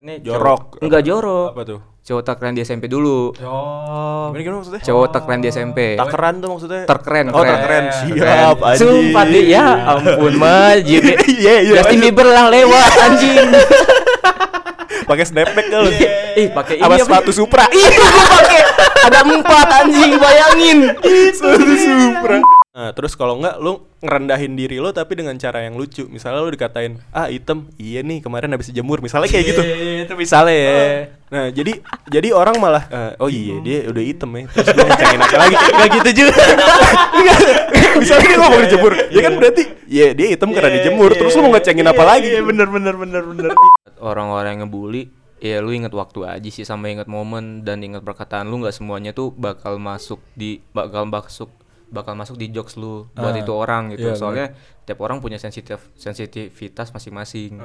Ini Jorok. Enggak jorok. Apa tuh? Cowok terkeren di SMP dulu. Gimana Oh. gimana maksudnya? Cowok terkeren di SMP. Takeran tuh maksudnya? Terkeren, Oh, keren. terkeren. Keren. Siap, anjing. Sumpah deh, ya ampun majid. Iya, iya. Justin Bieber lah lewat anjing. Pakai snapback kali. Ih, pakai ini Apa apa? sepatu Supra? Ih, gua pakai ada empat anjing, bayangin. sepatu Supra. Nah, terus kalau enggak lu ngerendahin diri lo tapi dengan cara yang lucu. Misalnya lu dikatain, "Ah, item. Iya nih, kemarin habis jemur." Misalnya kayak gitu. Iya, itu misalnya ya. Nah, jadi jadi orang malah eh, oh iya dia udah item ya. Terus gue ngecengin apa lagi? Enggak gitu juga. Misalnya dia ngomong dijemur, ya kan berarti ya dia item karena dijemur. Terus lu mau ngecengin apa lagi? Iya, bener bener bener bener. Orang-orang yang ngebully Ya lu inget waktu aja sih sama inget momen dan inget perkataan lu nggak semuanya tuh bakal masuk di bakal masuk bakal masuk di jokes lu buat Ah, itu orang gitu. iya, Soalnya tiap orang punya sensitif sensitivitas masing-masing.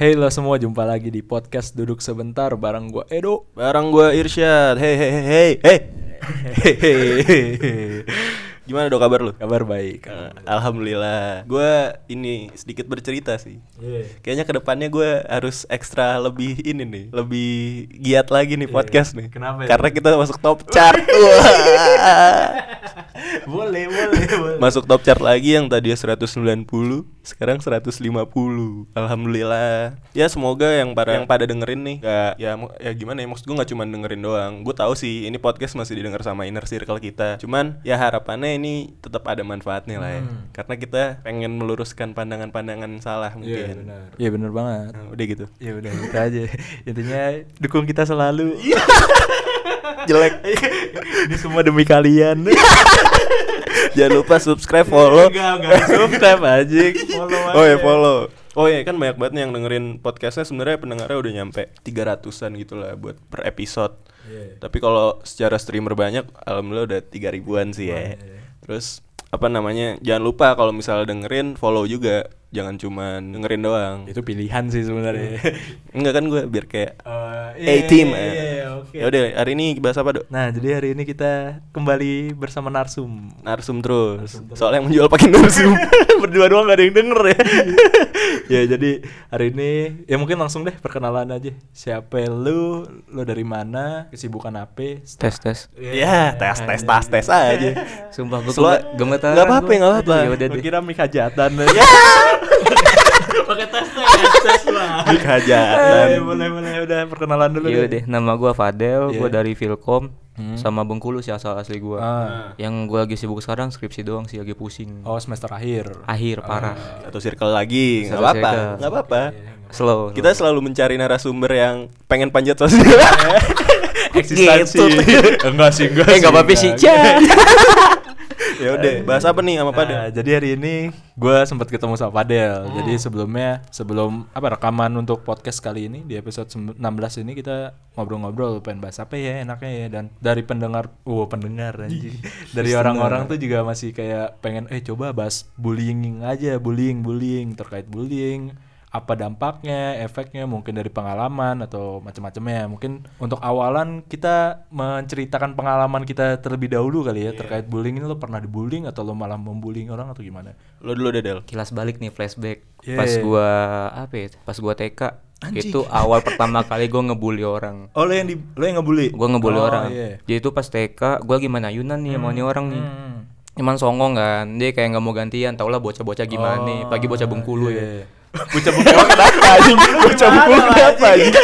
Hey lo semua jumpa lagi di podcast duduk sebentar bareng gua Edo. Barang gua Irsyad. Hei hei hei hei. Hei. Hei, hei. Gimana dong kabar lu? Kabar baik. Eh, Alhamdulillah. Gua ini sedikit bercerita sih. Kayaknya ke depannya gue harus ekstra lebih ini nih, lebih giat lagi nih podcast nih. Kenapa ya? Karena kita masuk top chart. Boleh boleh boleh. masuk top chart lagi yang tadi 190, sekarang 150. Alhamdulillah. Ya semoga yang para yang pada dengerin nih, gak ya ya gimana ya maksud gue nggak cuma dengerin doang. Gue tahu sih ini podcast masih didengar sama inner circle kita. Cuman ya harapannya ini tetap ada manfaatnya lah ya. Karena kita pengen meluruskan pandangan-pandangan salah mungkin. Iya bener banget. Nah, udah gitu. Ya udah gitu aja. Intinya dukung kita selalu. Jelek. Ini semua demi kalian. Jangan lupa subscribe, follow. Enggak, enggak subscribe aja. Follow Oh ya follow. Oh ya kan banyak banget nih yang dengerin podcastnya sebenarnya pendengarnya udah nyampe 300-an gitu lah buat per episode. Iya. Tapi kalau secara streamer banyak alhamdulillah udah 3 ribuan sih ya. Terus apa namanya? Jangan lupa kalau misalnya dengerin follow juga. Jangan cuma dengerin doang. Itu pilihan sih sebenarnya. Enggak kan gue biar kayak Oh, A-team. iya, iya, oke. Ya udah hari ini bahas apa, Dok? Nah, jadi hari ini kita kembali bersama Narsum. Narsum terus. Soalnya yang menjual pakai narsum. Berdua doang gak ada yang denger ya. ya jadi hari ini ya mungkin langsung deh perkenalan aja. Siapa lu? Lu dari mana? Kesibukan apa? Tes tes. Ya, tes tes tes tes aja. Sumpah gua Selu- gemetar. Nggak apa-apa, nggak apa-apa. Ya udah Gua deh. kira mik hajatan. Pakai tes tes lah. Mik hajatan. Eh, boleh boleh udah perkenalan dulu Iya deh, nama gua Fadel, gua Iya. dari Filkom Hmm. sama Bengkulu sih asal asli gua. Ah. Yang gua lagi sibuk sekarang skripsi doang sih, lagi pusing. Oh, semester akhir. Akhir parah. Satu circle lagi, nggak apa-apa, nggak apa-apa. Slow. Kita selalu mencari narasumber yang pengen panjat sosial. Eksistensi. enggak sih, enggak Eh enggak apa-apa sih, Cah. ya udah, bahas apa nih sama Nah, Pada? jadi hari ini gue sempat ketemu sama Padel. Jadi sebelumnya sebelum apa rekaman untuk podcast kali ini di episode sem- 16 ini kita ngobrol-ngobrol pengen bahas apa ya enaknya ya dan dari pendengar, wow pendengar anjing. dari orang-orang tuh juga masih kayak pengen eh coba bahas bullying aja, bullying, bullying terkait bullying apa dampaknya, efeknya mungkin dari pengalaman atau macam-macamnya. Mungkin untuk awalan kita menceritakan pengalaman kita terlebih dahulu kali ya terkait bullying ini lo pernah dibullying atau lo malah membullying orang atau gimana? Lo dulu deh, Del. Kilas balik nih flashback. Yeah. Pas gua apa ya? Pas gua TK itu awal pertama kali gua ngebully orang. Oh lo yang di lo yang ngebully? Gua ngebully Oh, orang. iya. Jadi itu pas TK, gua gimana Yunan nih sama nih orang nih. Hmm. Cuman songong kan, dia kayak nggak mau gantian, tau lah bocah-bocah gimana Oh, nih, pagi bocah Bengkulu iya, ya. Bocah Bengkulu kenapa anjing? Bocah Bengkulu kenapa anjing?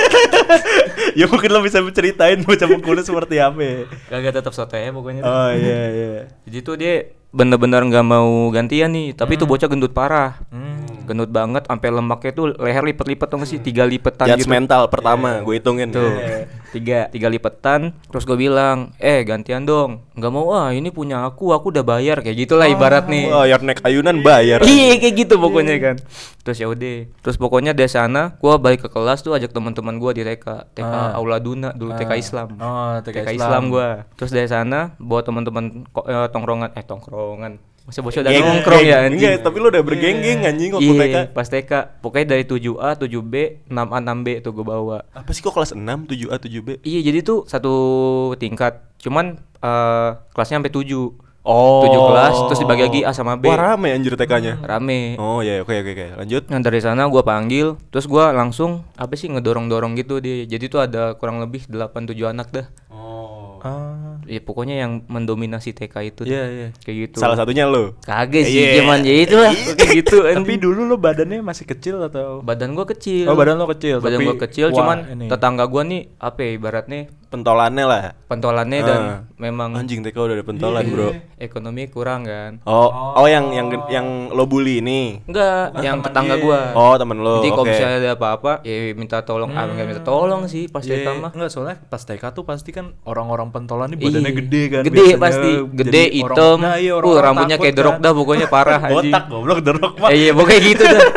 ya mungkin lo bisa ceritain bocah Bengkulu seperti apa ya? Kagak tetap soto ya pokoknya. Oh iya iya. Jadi tuh dia bener-bener nggak mau gantian nih, tapi itu bocah gendut parah. Hmm. Gendut banget sampai lemaknya tuh leher lipet-lipet tuh sih? Tiga lipetan gitu. Judgmental pertama, gue hitungin. Tuh. Iya. tiga tiga lipetan terus gue bilang eh gantian dong nggak mau ah ini punya aku aku udah bayar kayak gitulah ibarat nih Wah, yang naik ayunan bayar. Iya kayak gitu pokoknya kan. Terus ya udah. Terus pokoknya dari sana gua balik ke kelas tuh ajak teman-teman gua di TK, TK Aula Duna dulu TK Islam. Oh, TK TK Islam. Islam gua. Terus dari sana bawa teman-teman eh, tongkrongan eh tongkrongan. Masih bocah udah nongkrong ya anjing. Enggak, tapi lu udah bergenggeng anjing waktu Iya, TK. pas TK. Pokoknya dari 7A, 7B, 6A, 6B tuh gua bawa. Apa sih kok kelas 6, 7A, 7B? Iya, jadi tuh satu tingkat. Cuman eh, kelasnya sampai 7. Oh. 7 kelas terus dibagi lagi A sama B. Wah, rame anjir TK-nya. Rame. Oh, iya, oke oke oke. Lanjut. Nah dari sana gua panggil, terus gua langsung apa sih ngedorong-dorong gitu dia. Jadi tuh ada kurang lebih 8-7 anak dah. Oh. Ah. Ya pokoknya yang mendominasi TK itu. Iya, dah. iya. Kayak gitu. Salah satunya lu. Kagak sih, Iya. cuman ya itu lah kayak gitu. Tapi dulu lo badannya masih kecil atau? badan gua kecil. Oh, badan lo kecil, Badan tapi- gua kecil, wah, cuman ini. tetangga gua nih apa ya ibaratnya Pentolannya lah. pentolannya dan Ah. memang Anjing TK udah ada pentolan, Iya. Bro. ekonomi kurang kan. Oh, oh, yang yang yang lo bully ini. Enggak, yang tetangga gua. Oh, temen lo. Jadi kalau oke. misalnya ada apa-apa, ya minta tolong. Ah, nggak minta tolong sih pas Iya, TK mah. Enggak, soalnya pas TK tuh pasti kan orang-orang pentolan nih badannya Iya. gede kan. Gede biasanya. pasti, gede orang- hitam. Nah, iya, uh, orang-orang rambutnya kayak derok kan. dah pokoknya parah. Botak goblok derok mah. Iya, pokoknya gitu dah.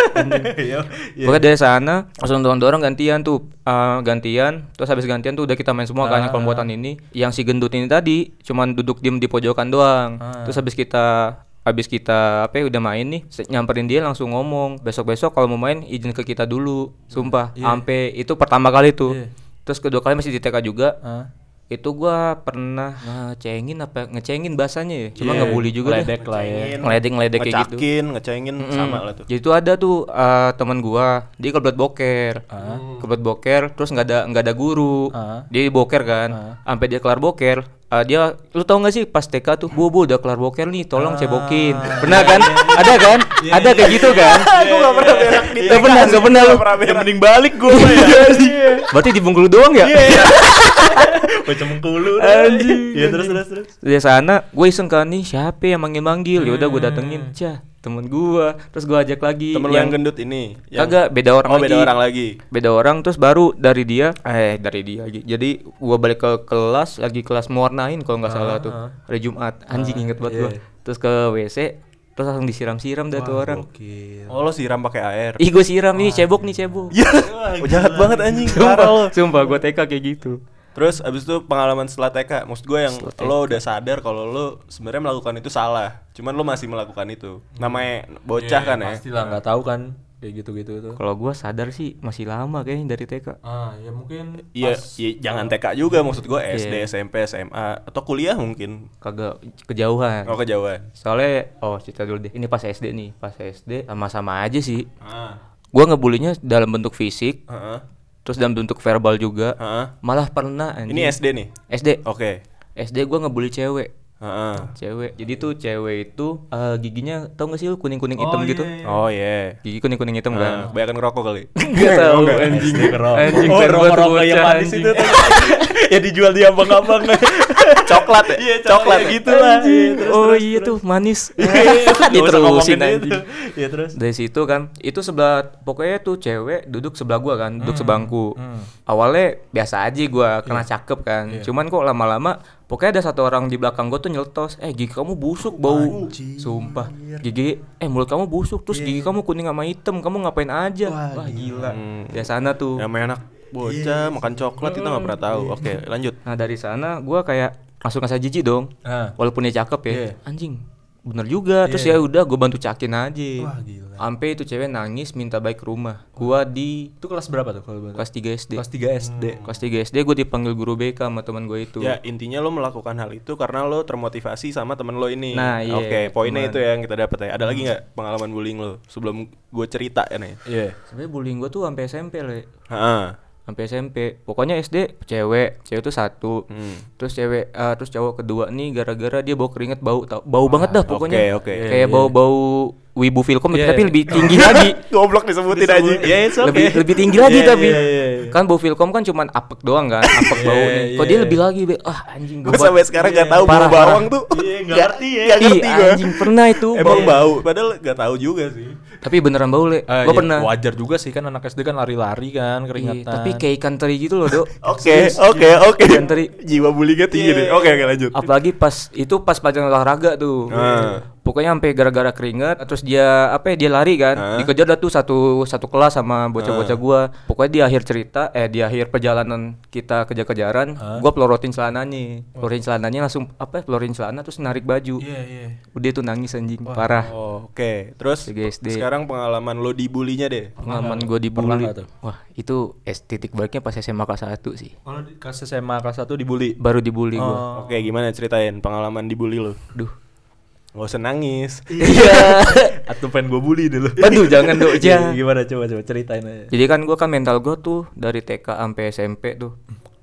Iya, iya. Pokoknya dari sana langsung dorong-dorong gantian tuh eh, gantian terus habis gantian tuh udah kita main semua kan yang Ah. kelompok ini yang si gendut ini tadi cuman duduk diem di pojokan doang Ah. terus habis kita habis kita apa ya udah main nih nyamperin dia langsung ngomong besok-besok kalau mau main izin ke kita dulu sumpah sampai itu pertama kali tuh Iya. terus kedua kali masih di TK juga. Itu gua pernah ngecengin apa ngecengin bahasanya ya cuma Iya, ngebully juga ngeledek lah ya. ngeledek ngeledek kayak gitu Ngecakin, ngecengin sama lah tuh. jadi tuh ada tuh eh, teman gua, dia kebelet boker. Kebelet boker, terus nggak ada nggak ada guru. Ah. Dia boker kan. Sampai dia kelar boker, eh, dia lu tau gak sih pas TK tuh, "Bu, Bu, udah kelar boker nih, tolong cebokin." Pernah kan? ada kan? ada kayak gitu kan? Gue gak pernah berak di Gak pernah, gak pernah lu. Ya mending balik gue ya. Berarti di Bengkulu doang ya? Baca mengkulu. Anjing. Iya terus terus terus. Dari sana gue iseng kan nih siapa yang manggil-manggil ya udah gue datengin cah temen gua terus gue ajak lagi Temen lu yang gendut ini. yang- kagak beda orang Oh, lagi beda orang lagi. beda orang terus baru dari dia eh dari dia lagi jadi gua balik ke kelas lagi kelas mewarnain kalau nggak salah tuh hari Jumat anjing inget banget gua iya. terus ke WC terus langsung disiram-siram dah tuh orang Gokil. Oh lo siram pakai air. ih gue siram nih cebok nih cebok Iya. Oh, jahat banget anjing. Sumpah sumpah gue TK kayak gitu Terus abis itu pengalaman setelah TK, maksud gue yang lo udah sadar kalau lo sebenarnya melakukan itu salah, cuman lo masih melakukan itu. Namanya bocah kan ya. Pasti lah nggak tahu kan kayak gitu-gitu tuh. kalau gua sadar sih masih lama kayaknya dari TK Ah, ya mungkin Iya, pas- iya, jangan TK juga maksud gue SD, Iya. SMP, SMA atau kuliah mungkin. kagak kejauhan Oh kejauhan. soalnya oh cerita dulu deh ini pas SD nih pas SD sama-sama aja sih Ah, gua ngebulinya dalam bentuk fisik heeh, terus dalam bentuk verbal juga heeh. malah pernah anjing. Ini SD nih. SD Oke. SD gua ngebully cewek Heeh. cewek jadi tuh cewek itu eh, giginya tau gak sih lu kuning kuning hitam gitu Oh iya. gigi kuning kuning hitam Nah, kan kebanyakan ngerokok kali. Gak tau anjing anjing Oh, rokok-rokok yang manis anjing. itu ya dijual di abang-abang. Coklat ya? Iya, coklat. gitu lah. Anjing. oh iya tuh manis. Diterusin anjing. Iya terus. dari situ kan itu sebelah pokoknya tuh cewek duduk sebelah gua kan Hmm, duduk sebangku awalnya biasa aja gua kena Iya. cakep kan. Cuman kok lama-lama pokoknya ada satu orang di belakang gua tuh nyeletos. Eh gigi kamu busuk bau. Sumpah. Gigi eh mulut kamu busuk. Terus Iya. gigi kamu kuning sama hitam kamu ngapain aja? Wah, gila. Hmm. ya sana tuh. Namanya anak bocah makan coklat kita nggak pernah tahu. Oke, lanjut. nah dari sana gua kayak langsung ngasih jijik dong Ah. walaupun dia cakep ya Iya. anjing bener juga terus ya udah gue bantu cakin aja Wah, gila. sampai itu cewek nangis minta baik ke rumah gua di Itu kelas berapa tuh kalau kelas 3 SD Kelas 3 SD. kelas 3 SD gue dipanggil guru BK sama teman gue itu Ya intinya lo melakukan hal itu karena lo termotivasi sama temen lo ini. Nah, iya, Oke, poinnya teman. itu ya yang kita dapat ya. Ada lagi nggak pengalaman bullying lo sebelum gue cerita ya nih? Iya. sebenarnya bullying gue tuh sampai SMP le Heeh. Sampai SMP pokoknya SD cewek cewek tuh satu Hmm. terus cewek eh, terus cowok kedua nih gara-gara dia bau keringet bau tau bau banget dah pokoknya oke, oke. kayak bau bau wibu filkom Iya, tapi iya. lebih tinggi lagi Goblok disebutin aja. It's okay. lebih lebih tinggi lagi Iya, tapi iya, iya, iya. kan bau filkom kan cuman apek doang kan apek bau Iya, nih iya, kok dia iya. lebih lagi be ah anjing Gue sampai sekarang nggak tahu bau Parah, bawang parah. tuh. Iya, nggak ngerti ya. Ngerti gue. anjing pernah itu Emang bau bau, padahal nggak tahu juga sih. Tapi beneran bau le. Eh, Gua ya, pernah. Wajar juga sih kan anak SD kan lari-lari kan Iya, keringatan. tapi kayak ikan teri gitu loh, Dok. Oke, oke, oke. Ikan teri. Jiwa bullyingnya tinggi deh. Oke, oke lanjut. Apalagi pas itu pas pelajaran olahraga tuh. Ah. Pokoknya sampai gara-gara keringet terus dia apa ya dia lari kan. Ah. Dikejar dah tuh satu satu kelas sama bocah-bocah gua. Pokoknya di akhir cerita eh di akhir perjalanan kita kejar-kejaran, gua pelorotin celananya. Pelorotin celananya langsung apa ya pelorotin celana terus narik baju. Iya, iya. Udah tuh nangis anjing, parah. Oh, Oke, terus Tiga SD. Sekarang pengalaman lo dibulinya deh. Pengalaman gua Pernah dibully. tuh? Wah, itu es titik baliknya pas SMA kelas 1 sih. Kalau di kelas SMA kelas 1 dibully. Baru dibully Oh. gua. Oke, gimana ceritain pengalaman dibully lo? Duh. Gak usah nangis. Iya. Atau pengen gue bully dulu. Aduh, jangan dong, jangan. Gimana coba coba ceritain aja. Jadi kan gua kan mental gua tuh dari TK sampai SMP tuh.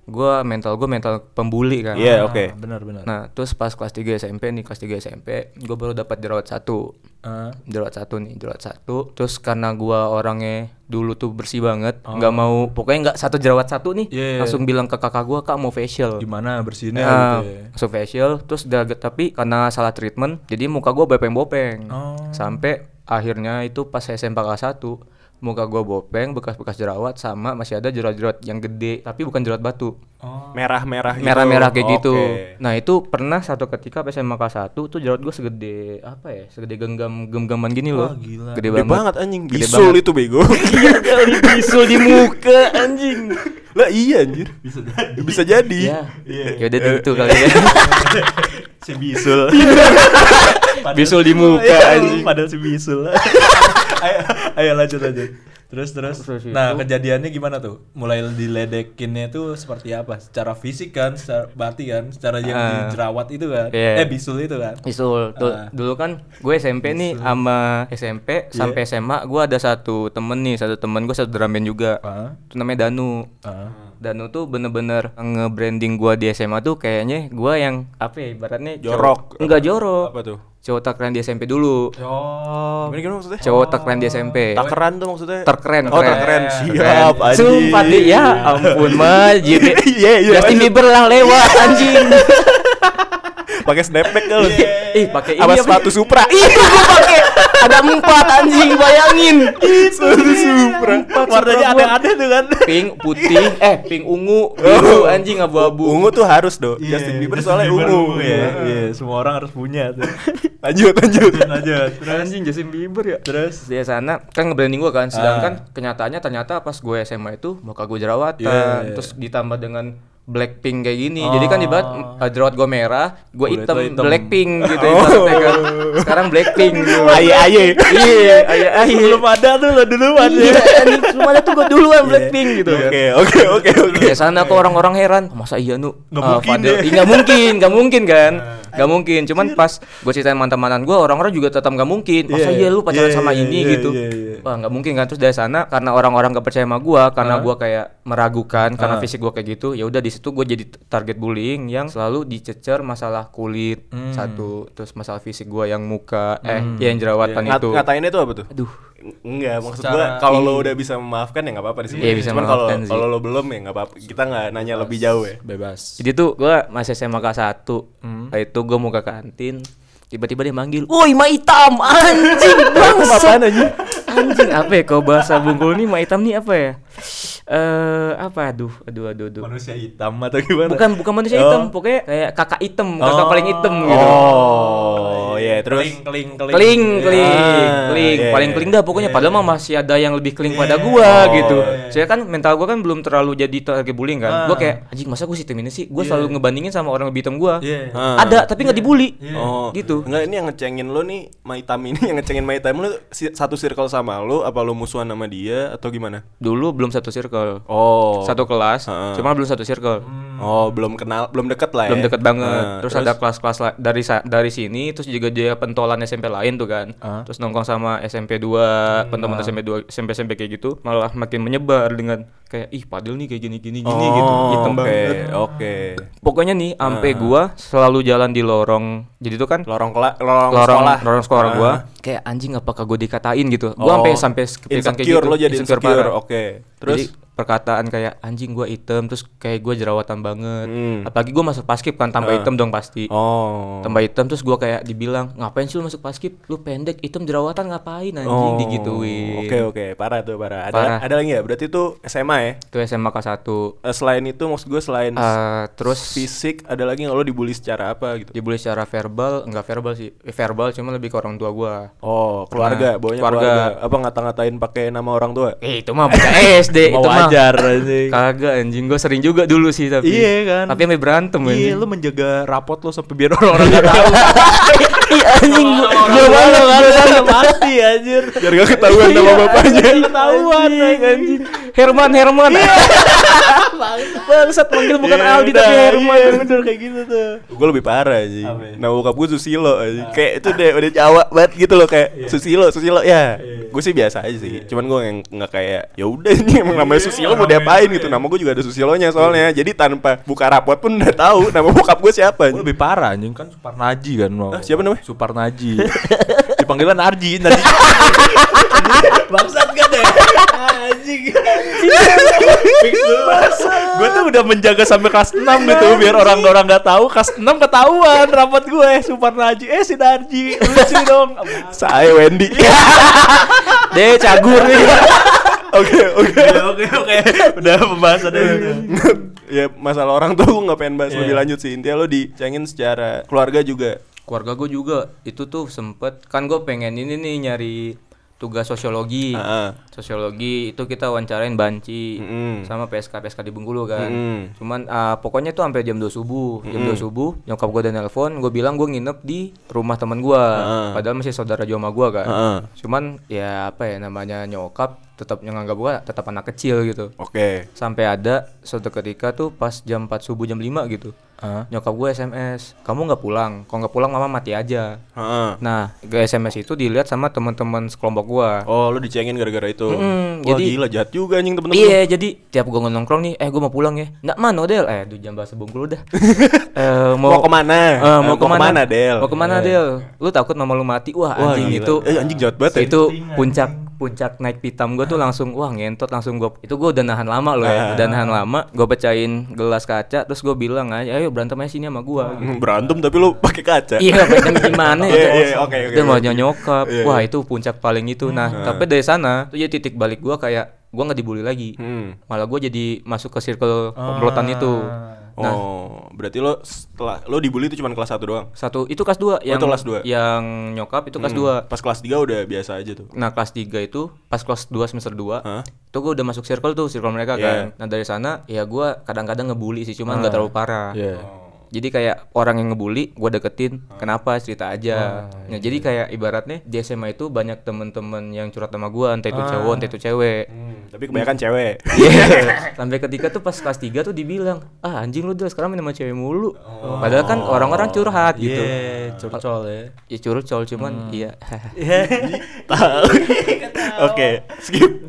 Gua mental gua mental pembuli kan. Iya, oke. Benar benar. Nah, terus pas kelas 3 SMP nih, kelas 3 SMP, gua baru dapat jerawat satu. Ah. Jerawat satu nih, jerawat satu. Terus karena gua orangnya dulu tuh bersih banget, nggak mau pokoknya nggak satu jerawat satu nih, Oh. Iya. langsung bilang ke kakak gua, "Kak mau facial." gimana bersihinnya Nah, gitu ya. langsung facial, terus udah tapi karena salah treatment, jadi muka gua bopeng-bopeng. Oh. Sampai akhirnya itu pas SMP kelas 1, muka gua bopeng, bekas-bekas jerawat sama masih ada jerawat-jerawat yang gede, tapi bukan jerawat batu. Oh. Merah-merah gitu. Merah-merah kayak gitu. Oke. Nah, itu pernah satu ketika pas SMA kelas 1 tuh jerawat gua segede apa ya? Segede genggam genggaman gini loh. Wah, gila. Gede, Gede banget. banget anjing. Gede Bisul banget. itu bego. Iya kali bisul di muka anjing. lah iya anjir. Bisa jadi. Bisa jadi. Ya. Ya udah itu kali ya. si bisul. bisul di muka Iya, anjing. Padahal si bisul. ayo, ayo lanjut lanjut. Terus terus. Nah, kejadiannya gimana tuh? Mulai diledekinnya tuh seperti apa? Secara fisik kan, secara berarti kan, secara yang Ah. dijerawat itu kan. Iya. Eh, bisul itu kan. Bisul tuh Ah. dulu kan gue SMP nih sama SMP sampai SMA gue ada satu temen nih satu temen gue satu drum band juga Ah. itu namanya Danu Ah. Danu tuh bener-bener nge-branding gue di SMA tuh kayaknya gue yang apa ya ibaratnya Jorok. enggak jorok Apa tuh? Cowok terkeren di SMP dulu Oh. Gimana, gimana maksudnya? cowok terkeren di SMP Takeran tuh maksudnya. terkeren Oh, terkeren. Siap anjing. Sumpah deh ya ampun mah jadi Iya, iya, Justin lanjut. Bieber lah lewat anjing Pakai snapback kali. ih pakai ini Apa sepatu Supra? Ih, gua pakai ada empat anjing, bayangin. Sepatu Supra. Warnanya aneh-aneh tuh kan. Pink, putih, eh pink ungu, biru anjing abu-abu. Ungu tuh harus dong. Justin Bieber soalnya ungu. ya. Iya, semua orang harus punya tuh. Lanjut, lanjut. lanjut. Terus Anjing Justin Bieber ya. terus Di sana kan nge-branding gua kan, sedangkan kenyataannya ternyata pas gue SMA itu muka gue jerawatan, Iya, iya. terus ditambah dengan Blackpink kayak gini. Jadi kan ibarat uh, jerawat gue merah, gue hitam. Blackpink gitu ibaratnya kan. Sekarang Blackpink gitu. Aye, aye. Iya, aye aye. belum ada tuh lo duluan Iya, ya. anjing, cuma ada tuh gue duluan Blackpink gitu kan. Oke, oke, oke, oke. Di sana kok orang-orang heran, masa iya nu? Nggak eh, mungkin deh. Ih, nggak mungkin, nggak mungkin kan? Nggak mungkin. Cuman pas gue ceritain mantan-mantan gue, orang-orang juga tetap nggak mungkin. Masa Iya, iya lu pacaran iya, sama iya, ini iya, gitu? iya, iya. Wah nggak mungkin kan? Terus dari sana karena orang-orang gak percaya sama gue, karena gue kayak meragukan karena Ah. fisik gue kayak gitu. Ya udah di situ gue jadi target bullying yang selalu dicecer masalah kulit Hmm. satu, terus masalah fisik gue yang muka, eh yang jerawatan Ngat- itu. ngatainnya tuh apa tuh? Aduh. Enggak, maksud Secara- gua kalau lo udah bisa memaafkan ya nggak apa-apa di sini. Iya, bisa Cuman kalau memaafkan sih. kalau lo belum ya nggak apa-apa. Kita nggak nanya lebih jauh ya. Bebas. Jadi tuh gue masih SMA kelas 1 Hmm. Itu gue mau ke kantin Tiba-tiba dia manggil Woi ma hitam Anjing bangsa Apaan anjing? Anjing apa ya? Kalau bahasa bungkul nih ma hitam nih apa ya? Eh apa? Aduh aduh aduh aduh. Manusia hitam atau gimana? Bukan bukan manusia hitam. Pokoknya kayak kakak hitam Kakak Oh. paling hitam gitu. Oh, iya, terus keling keling keling. Keling, keling, Ah, keling, iya, paling iya. keling dah pokoknya. Padahal mah masih ada yang lebih keling pada gua Oh, gitu. iya, Saya kan mental gua kan belum terlalu jadi target bullying kan. Gua Ah. kayak anjing masa gua hitam ini sih. Gua selalu ngebandingin sama orang lebih hitam gua. Iya. Ah. Ada tapi nggak dibully. Oh, Gitu. Enggak ini yang ngecengin lo nih, Maitam ini yang ngecengin Maitam lo si- satu circle sama lo apa lo musuhan sama dia atau gimana? Dulu belum satu circle. Oh. Satu kelas, Heeh. cuma belum satu circle. Oh, belum kenal, belum deket lah ya. Belum deket banget. Nah, terus, ada kelas-kelas la- dari dari sini terus juga dia pentolan SMP lain tuh kan. Ah. Terus nongkrong sama SMP 2, teman-teman SMP 2, SMP SMP kayak gitu, malah makin menyebar dengan kayak ih Padil nih kayak gini gini gini Oh, gitu. Hitam oke, banget. Oke. Pokoknya nih ampe gua selalu jalan di lorong. Jadi tuh kan Lorong kela, lorong, lorong sekolah. lorong sekolah gua Ah. kayak anjing apakah gue dikatain gitu. Gua Oh, sampai sampai kepikiran kayak insecure gitu. lo jadi insecure. parah. Oke. Terus Jadi perkataan kayak anjing gua hitam terus kayak gua jerawatan banget. Hmm. Apalagi gua masuk paskib kan tambah hitam dong pasti. Oh. Tambah hitam terus gua kayak dibilang, "Ngapain sih lu masuk paskib? Lu pendek, hitam jerawatan ngapain anjing?" Oh. digituin. Oke oke, parah tuh parah. Ada Parah. ada lagi ya? Berarti itu SMA ya? Itu SMA kelas 1. Eh, selain itu maksud gue selain Eh, terus fisik ada lagi nggak lo dibully secara apa gitu? dibully secara verbal, enggak verbal sih. Eh, verbal cuma lebih ke orang tua gua. Oh, keluarga, Pernah. bawanya Keluarga. keluarga. Apa ngata-ngatain pakai nama orang tua? Eh, itu mah bukan SD, itu mah wajar anjing. Kagak anjing, gua sering juga dulu sih tapi. Iya kan? Tapi sampai berantem Iya, anjing. lu menjaga rapot lo sampai biar orang-orang gak tahu. Iya anjing banget, gua banget pasti anjir. Biar gak ketahuan nama bapaknya. Ketahuan anjing. Herman, Herman. Bangsat manggil bukan Iya, Aldi tapi Herman. Iya, bener kayak gitu tuh. Gue lebih parah aja. Nama bokap gue Susilo aja. Kayak itu deh udah Jawa banget gitu loh kayak Susilo, Susilo ya. Gue sih biasa aja sih. Cuman gue yang nggak kayak ya udah ini emang namanya Susilo mau diapain gitu. Nama gue juga ada Susilonya soalnya. Jadi tanpa buka rapot pun udah tahu nama bokap gue siapa. Gua lebih parah anjing kan Suparnaji kan. Ah, siapa namanya? Suparnaji. Dipanggilan Arji Narji. Bangsat kan deh. Anjing. Gue tuh udah menjaga sampai kelas 6 gitu biar orang-orang nggak tahu kelas 6 ketahuan rapot gue Suparnaji eh si Narji lucu dong. Saya Wendy. Deh cagur nih. Oke oke. Oke oke udah pembahasannya itu. ya masalah orang tuh gue nggak pengen bahas lebih lanjut sih. Intinya lo dicengin secara keluarga juga. Keluarga gue juga itu tuh sempet kan gue pengen ini nih nyari tugas sosiologi. Heeh. Sosiologi itu kita wawancarain banci Mm-mm. sama PSK PSK di Bengkulu kan. Mm-mm. Cuman ah, pokoknya tuh sampai jam 2 subuh. Jam 2 subuh nyokap gue udah nelpon, gue bilang gue nginep di rumah teman gue. Heeh. Padahal masih saudara jauh sama gue kan. Heeh. Cuman ya apa ya namanya nyokap tetap nganggap gue tetap anak kecil gitu. Oke. Sampai ada suatu ketika tuh pas jam 4 subuh jam 5 gitu. Hah? Nyokap gue SMS, "Kamu nggak pulang? Kalau nggak pulang mama mati aja." Heeh. Nah, ke SMS itu dilihat sama teman-teman sekelompok gua. Oh, lu dicengin gara-gara itu. Mm-mm, Wah, jadi- gila jahat juga anjing temen-temen. Iya, jadi tiap gua nongkrong nih, eh gua mau pulang ya. Nggak mana Del? Eh, duh jam bahasa Bengkulu dah. eh, Mau ke mana? Eh, Eh, mau, ke mana? Del? Mau ke mana Del? Lu takut mama lu mati? Wah, Wah, anjing gila. itu. Eh, anjing jahat banget ya. Itu puncak puncak naik pitam gua tuh langsung wah ngentot langsung gua itu gua udah nahan lama loh Ah. ya udah nahan lama gua pecahin gelas kaca terus gua bilang aja ayo berantem aja sini sama gua gitu. Hmm, Berantem tapi lu pakai kaca. Iya, berantem gimana Iya, ya? iya, oke, oke, Dan mau oke. nyokap. Iya, Wah, iya. itu puncak paling itu. Nah, tapi dari sana tuh jadi titik balik gua kayak gua nggak dibully lagi. Hmm. Malah gua jadi masuk ke circle komplotan itu. Nah, Oh, berarti lo setelah lo dibully itu cuma kelas 1 doang. satu itu kelas 2 yang itu kelas dua. yang nyokap itu kelas Hmm. 2. Pas kelas 3 udah biasa aja tuh. Nah, kelas 3 itu pas kelas 2 semester 2 Hah? itu gua udah masuk circle tuh, circle mereka Iya. kan. Nah, dari sana ya gua kadang-kadang ngebully sih, cuman nggak terlalu parah. Iya. Jadi kayak orang yang ngebully, gue deketin, kenapa cerita aja. Nah, jadi kayak ibaratnya di SMA itu banyak temen-temen yang curhat sama gue, entah itu cowok, entah itu cewek. Hmm, tapi kebanyakan cewek. Iya. Sampai ketika tuh pas kelas 3 tuh dibilang, ah anjing lu udah sekarang main sama cewek mulu. Padahal kan orang-orang curhat gitu. Iya, curcol ya. Ya curcol cuman iya. Oke, skip.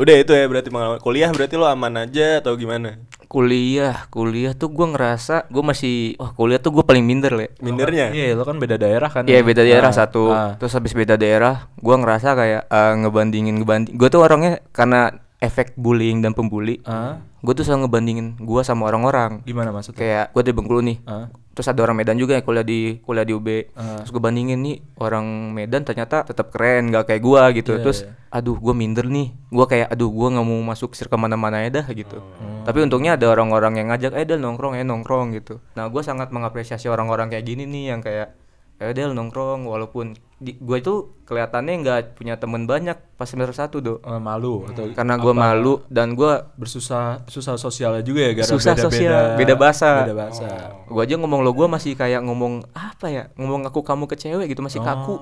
udah itu ya berarti kuliah berarti lo aman aja atau gimana? Kuliah, kuliah tuh gue ngerasa gue masih, wah kuliah tuh gue paling minder le. Mindernya? Iya, lo kan beda daerah kan. Iya beda daerah Ah, satu. ah. Terus habis beda daerah, gua ngerasa kayak eh, ngebandingin ngebanding. Gue tuh orangnya karena efek bullying dan pembuli. Ah. Gue tuh selalu ngebandingin gua sama orang-orang. Gimana maksudnya? Kayak gue di Bengkulu nih. Ah. Terus ada orang Medan juga yang kuliah di kuliah di UB. Ah. Terus gue bandingin nih orang Medan ternyata tetap keren, gak kayak gua gitu. Iya, Terus iya. aduh gue minder nih. Gua kayak aduh gua nggak mau masuk circle mana-mana ya dah gitu. Oh. Tapi untungnya ada orang-orang yang ngajak, eh Del nongkrong, eh nongkrong gitu. Nah gue sangat mengapresiasi orang-orang kayak gini nih yang kayak eh Del nongkrong walaupun gue itu kelihatannya nggak punya temen banyak pas semester satu do. Eh, malu atau karena gue malu dan gue bersusah susah sosialnya juga ya gara Susah beda-beda- sosial, beda bahasa. beda bahasa. Gue aja ngomong lo gue masih kayak ngomong apa ya ngomong aku kamu ke cewek gitu masih kaku.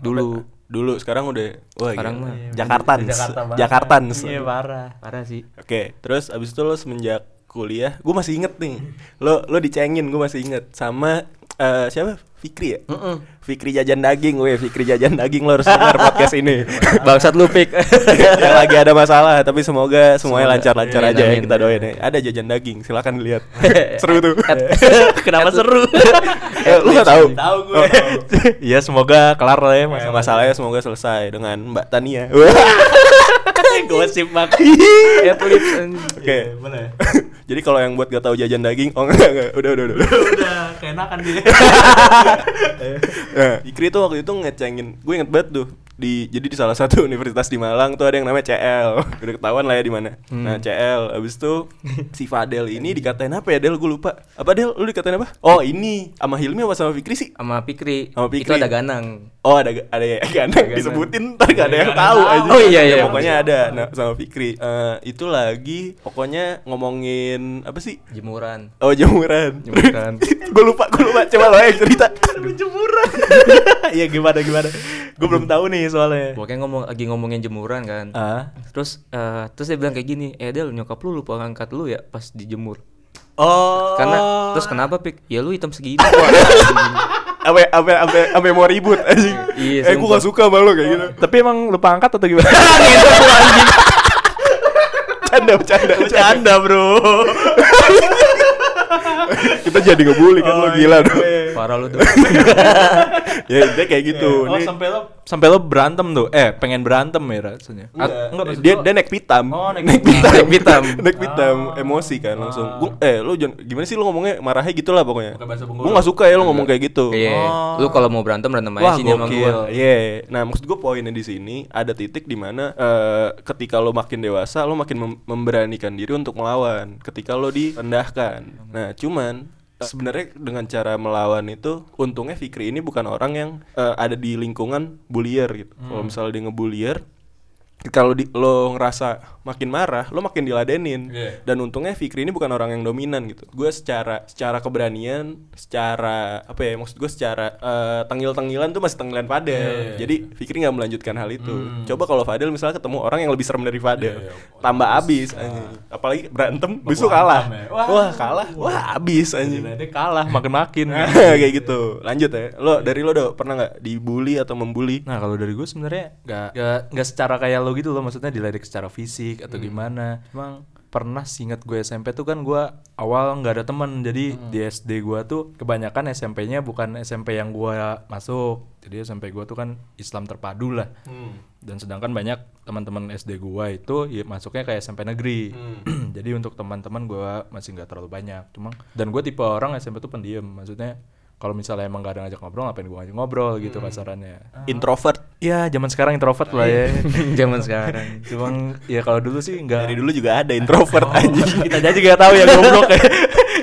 Dulu. Dulu sekarang udah wah Sekarang gila. mah. Jakartans. Jakarta banget. Jakartans. iya parah. Parah sih. Oke, terus abis itu lo semenjak kuliah, gue masih inget nih, lo lo dicengin, gue masih inget. Sama eh, siapa? Fikri ya? Fikri jajan daging, weh Fikri jajan daging lo harus dengar podcast ini. bangsat lu pik yang lagi ada masalah, tapi semoga semuanya lancar-lancar Amin, aja ya kita doain ya. Ada jajan daging, silakan lihat. Seru tuh. kenapa seru Eh, lu gak tahu? tahu gue iya semoga kelar lah ya masalah masalahnya semoga selesai dengan Mbak Tania. Gosip banget. Anjing. Oke. boleh. Jadi kalau yang buat gak tahu jajan daging, oh enggak enggak, udah udah udah. udah. Udah keenakan dia. Nah, Ikri tuh waktu itu ngecengin, gue inget banget tuh di jadi di salah satu universitas di Malang tuh ada yang namanya CL udah ketahuan lah ya di mana nah CL abis itu si Fadel ini dikatain apa ya Del gue lupa apa Del lu dikatain apa oh ini sama Hilmi apa sama Fikri sih Sama Pikri. Sama Fikri. Itu ada Ganang. Oh ada ada ya gandeng disebutin ntar gak ada yang tahu aja. Oh, iya, iya. Ya, pokoknya ada nah, sama Fikri. Eh, itu lagi pokoknya ngomongin apa sih? Jemuran. Oh jemuran. Jemuran. gue lupa gue lupa coba lo yang cerita. jemuran. Iya gimana gimana? Gue belum tahu nih soalnya. Pokoknya ngomong lagi ngomongin jemuran kan. Ah. Terus eh, terus dia bilang kayak gini, "Eh Del, nyokap lu lupa ngangkat lu ya pas dijemur." Oh. Karena terus kenapa Pik? Ya lu hitam segini kok. anjing. Apa apa apa apa mau ribut anjing. Iya, eh sumpah. gak suka sama lo kayak gitu. Tapi emang lupa angkat atau gimana? Canda bercanda. Bercanda, Bro. Kita jadi ngebully kan lo gila dong. Parah lu tuh. ya intinya kayak gitu. Oh, Ini sampai lo sampai lo berantem tuh. Eh, pengen berantem ya rasanya. At- enggak dia gua- dia naik pitam. Oh, naik pitam. Naik pitam. naik pitam, emosi kan langsung. Gua, eh lu jangan gimana sih lu ngomongnya marahnya gitu lah pokoknya. Gua gak suka ya lu ngomong kayak gitu. Iya. Lu kalau mau berantem berantem aja Wah sini sama gua. Iya. Nah maksud gue poinnya di sini ada titik di mana eh, ketika lo makin dewasa lo makin mem- memberanikan diri untuk melawan. Ketika lo direndahkan. Nah cuman sebenarnya dengan cara melawan itu untungnya Fikri ini bukan orang yang eh, ada di lingkungan bullier gitu. Kalau misalnya dia ngebullier kalau di, lo ngerasa makin marah, lo makin diladenin. Iya. Dan untungnya Fikri ini bukan orang yang dominan gitu. Gue secara secara keberanian, secara apa ya? Maksud gue secara eh, tengil-tengilan tuh masih tengilan Fadel. Iya, Jadi Fikri nggak melanjutkan hal itu. Hmm. Coba kalau Fadel misalnya ketemu orang yang lebih serem dari Fadel, Iya, iya. tambah abis. anjing. Apalagi berantem, besok kalah. ya. Wah. Wah, kalah. Wah, abis anjing. Dia kalah makin-makin. kayak gitu. Lanjut ya. Lo dari lo do pernah nggak dibully atau membuli? Nah kalau dari gue sebenarnya nggak nggak nggak secara kayak lo gitu loh maksudnya diledek secara fisik atau gimana. Emang pernah singkat gue SMP tuh kan gue awal nggak ada temen. Jadi di SD gue tuh kebanyakan SMP-nya bukan SMP yang gue masuk. Jadi SMP gue tuh kan Islam terpadu lah. Dan sedangkan banyak teman-teman SD gue itu ya masuknya kayak SMP negeri. Jadi untuk teman-teman gue masih nggak terlalu banyak. Cuma dan gue tipe orang SMP tuh pendiam. Maksudnya kalau misalnya emang gak ada ngajak ngobrol ngapain gue ngajak ngobrol gitu kasarannya Introvert. Ya zaman sekarang introvert lah ya. Zaman sekarang. Cuma ya kalau dulu sih enggak. Dari dulu juga ada introvert anjing. Kita aja juga tahu ya goblok ya.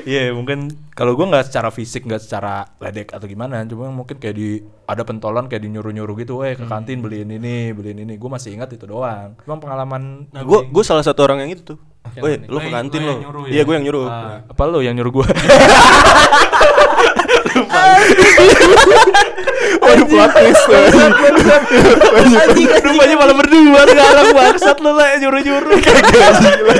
Iya mungkin kalau gua nggak secara fisik nggak secara ledek atau gimana, cuma mungkin kayak di ada pentolan kayak di nyuruh nyuruh gitu, eh ke kantin beliin ini beliin ini, gue masih ingat itu doang. Cuma pengalaman Nah, gue gue salah satu orang yang itu tuh. Mana? lu Lo ke yang- kantin lo ya? Iya, gue yang nyuruh. Ah, apa lo yang nyuruh Waduh, plot twist. Rupanya malah berdua sekarang bangsat lu lah nyuruh-nyuruh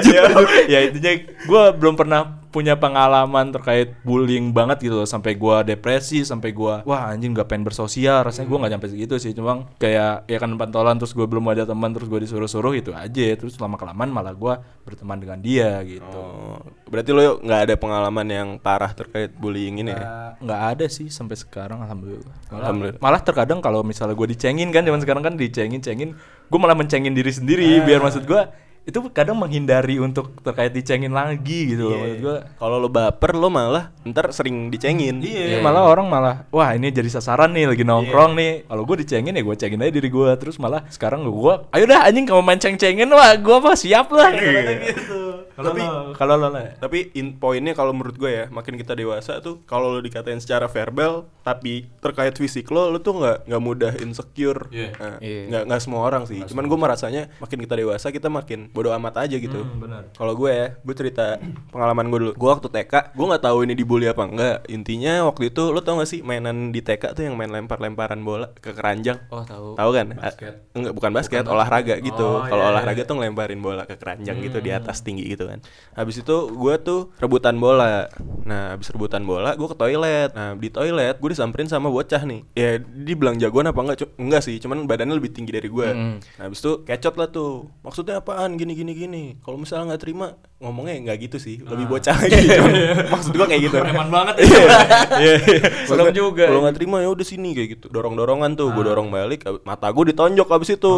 ya, ya intinya gue belum pernah punya pengalaman terkait bullying banget gitu loh. Sampai gua depresi sampai gua wah anjing gak pengen bersosial. Rasanya gua nggak nyampe segitu sih. Cuma kayak ya kan pantolan terus gue belum ada teman terus gue disuruh-suruh itu aja. Terus lama kelamaan malah gua berteman dengan dia gitu. Oh, berarti lo nggak ada pengalaman yang parah terkait bullying ini ya? Nggak- ada sih sampai sekarang alhamdulillah. Malah, Alhamdulillah. malah terkadang kalau misalnya gue dicengin kan zaman sekarang kan dicengin cengin, gue malah mencengin diri sendiri biar maksud gue itu kadang menghindari untuk terkait dicengin lagi gitu loh maksud gue. Kalau lo baper lo malah ntar sering dicengin. Iya, malah orang malah wah ini jadi sasaran nih lagi nongkrong nih. Kalau gue dicengin ya gue cengin aja diri gue terus malah sekarang gue ayo dah anjing kamu main ceng-cengin wah gue apa siap lah gitu. Kalau Tapi- kalau lo. Tapi in poinnya kalau menurut gue ya, makin kita dewasa tuh kalau lo dikatain secara verbal tapi terkait fisik lo, lo tuh nggak nggak mudah insecure. Iya. Nah, Iya. nggak nggak semua orang sih. Cuman gue merasanya makin kita dewasa kita makin bodoh amat aja gitu. Hmm, benar. Kalau gue ya, gue cerita pengalaman gue dulu. Gue waktu TK, gue nggak tahu ini dibully apa enggak. Intinya waktu itu lo tau gak sih mainan di TK tuh yang main lempar-lemparan bola ke keranjang. Oh, tahu. Tahu kan? Basket. Enggak, bukan basket, olahraga gitu. Oh, Kalau iya, olahraga iya. tuh ngelemparin bola ke keranjang gitu di atas tinggi gitu. Gitu kan. Habis itu gue tuh rebutan bola. Nah habis rebutan bola gue ke toilet. Nah di toilet gue disamperin sama bocah nih. Ya dia bilang jagoan apa enggak? Enggak sih cuman badannya lebih tinggi dari gue Mm. nah habis itu kecot lah tuh. Maksudnya apaan? Gini gini gini. Kalau misalnya nggak terima ngomongnya nggak gitu sih. Lebih bocah gitu maksud gue kayak gitu. Preman banget. Iya. Serem juga. Kalau nggak terima ya udah sini kayak gitu. Dorong-dorongan tuh, gue dorong balik, mata gue ditonjok abis itu.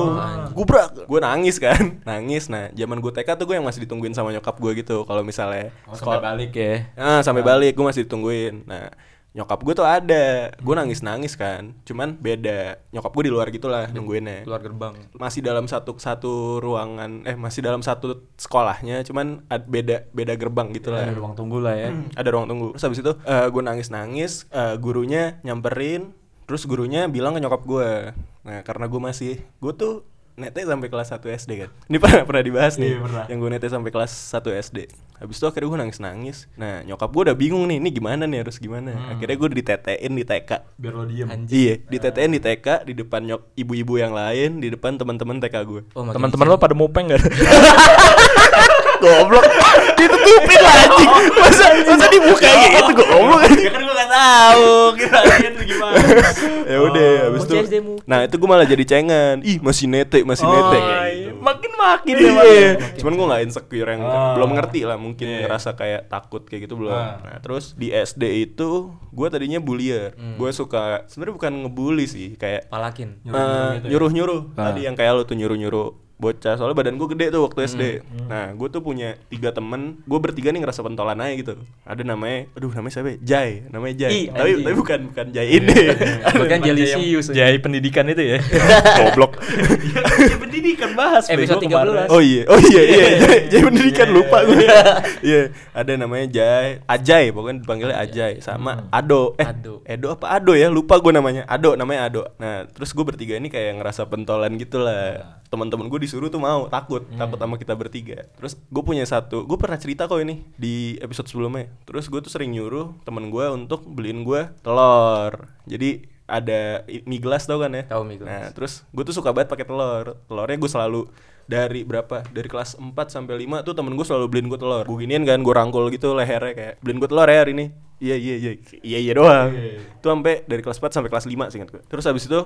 Gubrak. Gue nangis kan, nangis. Nah, zaman gue TK tuh gue yang masih ditungguin sama nyokap gue gitu. Kalau misalnya Oh, sampai balik ya. Ah, sampai balik gue masih ditungguin. Nah, nyokap gue tuh ada. Gue nangis-nangis kan. Cuman beda. Nyokap gue di luar gitulah nungguinnya Keluar gerbang. masih dalam satu satu ruangan eh masih dalam satu sekolahnya cuman ad- beda beda gerbang gitu lah Ada ruang tunggu lah ya. ada ruang tunggu terus habis itu gue nangis nangis gurunya nyamperin terus gurunya bilang ke nyokap gue nah karena gue masih gue tuh nete sampai kelas 1 SD kan? Ini pernah pernah dibahas nih Iya, pernah. yang gue nete sampai kelas 1 SD habis itu akhirnya gue nangis nangis nah nyokap gue udah bingung nih ini gimana nih harus gimana? Akhirnya gue ditetein di TK Biar lo diem. Iya, ditetein di TK di depan nyok ibu-ibu yang lain, di depan teman-teman TK gue. Oh, Teman-teman lo pada mupeng gak? Goblok. Ditutupin lah anjing. Masa masa dibuka kayak gitu goblok anjing. kan gue gak tahu. Kira itu gimana. Ya udah, habis itu. Nah, itu gue malah jadi cengan. Ih, masih nete, masih Oh, nete. Iya. Makin makin ya, Iya, makin. cuman gue nggak insecure yang Ah. belum ngerti lah mungkin Iya. ngerasa kayak takut kayak gitu belum. Ah. Nah terus di SD itu gue tadinya bullier, gue suka sebenarnya bukan ngebully sih kayak Palakin. Nyuruh-nyuruh Eh, gitu ya? nyuruh-nyuruh Ah. tadi yang kayak lo tuh nyuruh-nyuruh bocah soalnya badan gue gede tuh waktu SD Hmm, nah gue tuh punya tiga temen gue bertiga nih ngerasa pentolan aja gitu ada namanya aduh namanya siapa ya? Jai namanya Jai Ih, tapi tapi bukan bukan Jai ini Bukan Jelisius. Jai pendidikan itu ya. goblok Jai pendidikan bahas. Episode bego kemarin. 13. oh iya oh iya iya Jai, pendidikan Iya, lupa gue iya. iya ada namanya Jai Ajay pokoknya dipanggilnya Ajay sama Ado. Eh Ado. Edo apa Ado ya? Lupa gue namanya. Ado namanya Ado. Nah terus gue bertiga ini kayak ngerasa pentolan gitu lah teman-teman gue disuruh tuh mau takut takut sama kita bertiga. Terus gue punya satu gue pernah cerita kok ini di episode sebelumnya. Terus gue tuh sering nyuruh temen gue untuk beliin gue telur. Jadi ada mie gelas tau kan ya? Tahu mie gelas. nah terus gue tuh suka banget pakai telur. Telurnya gue selalu dari berapa? Dari kelas 4 sampai 5 tuh temen gue selalu beliin gue telur. Gue giniin kan gue rangkul gitu lehernya kayak beliin gue telur ya hari ini iya iya iya. Iya iya doang. Itu sampai dari kelas 4 sampai kelas 5 singkat gue terus habis itu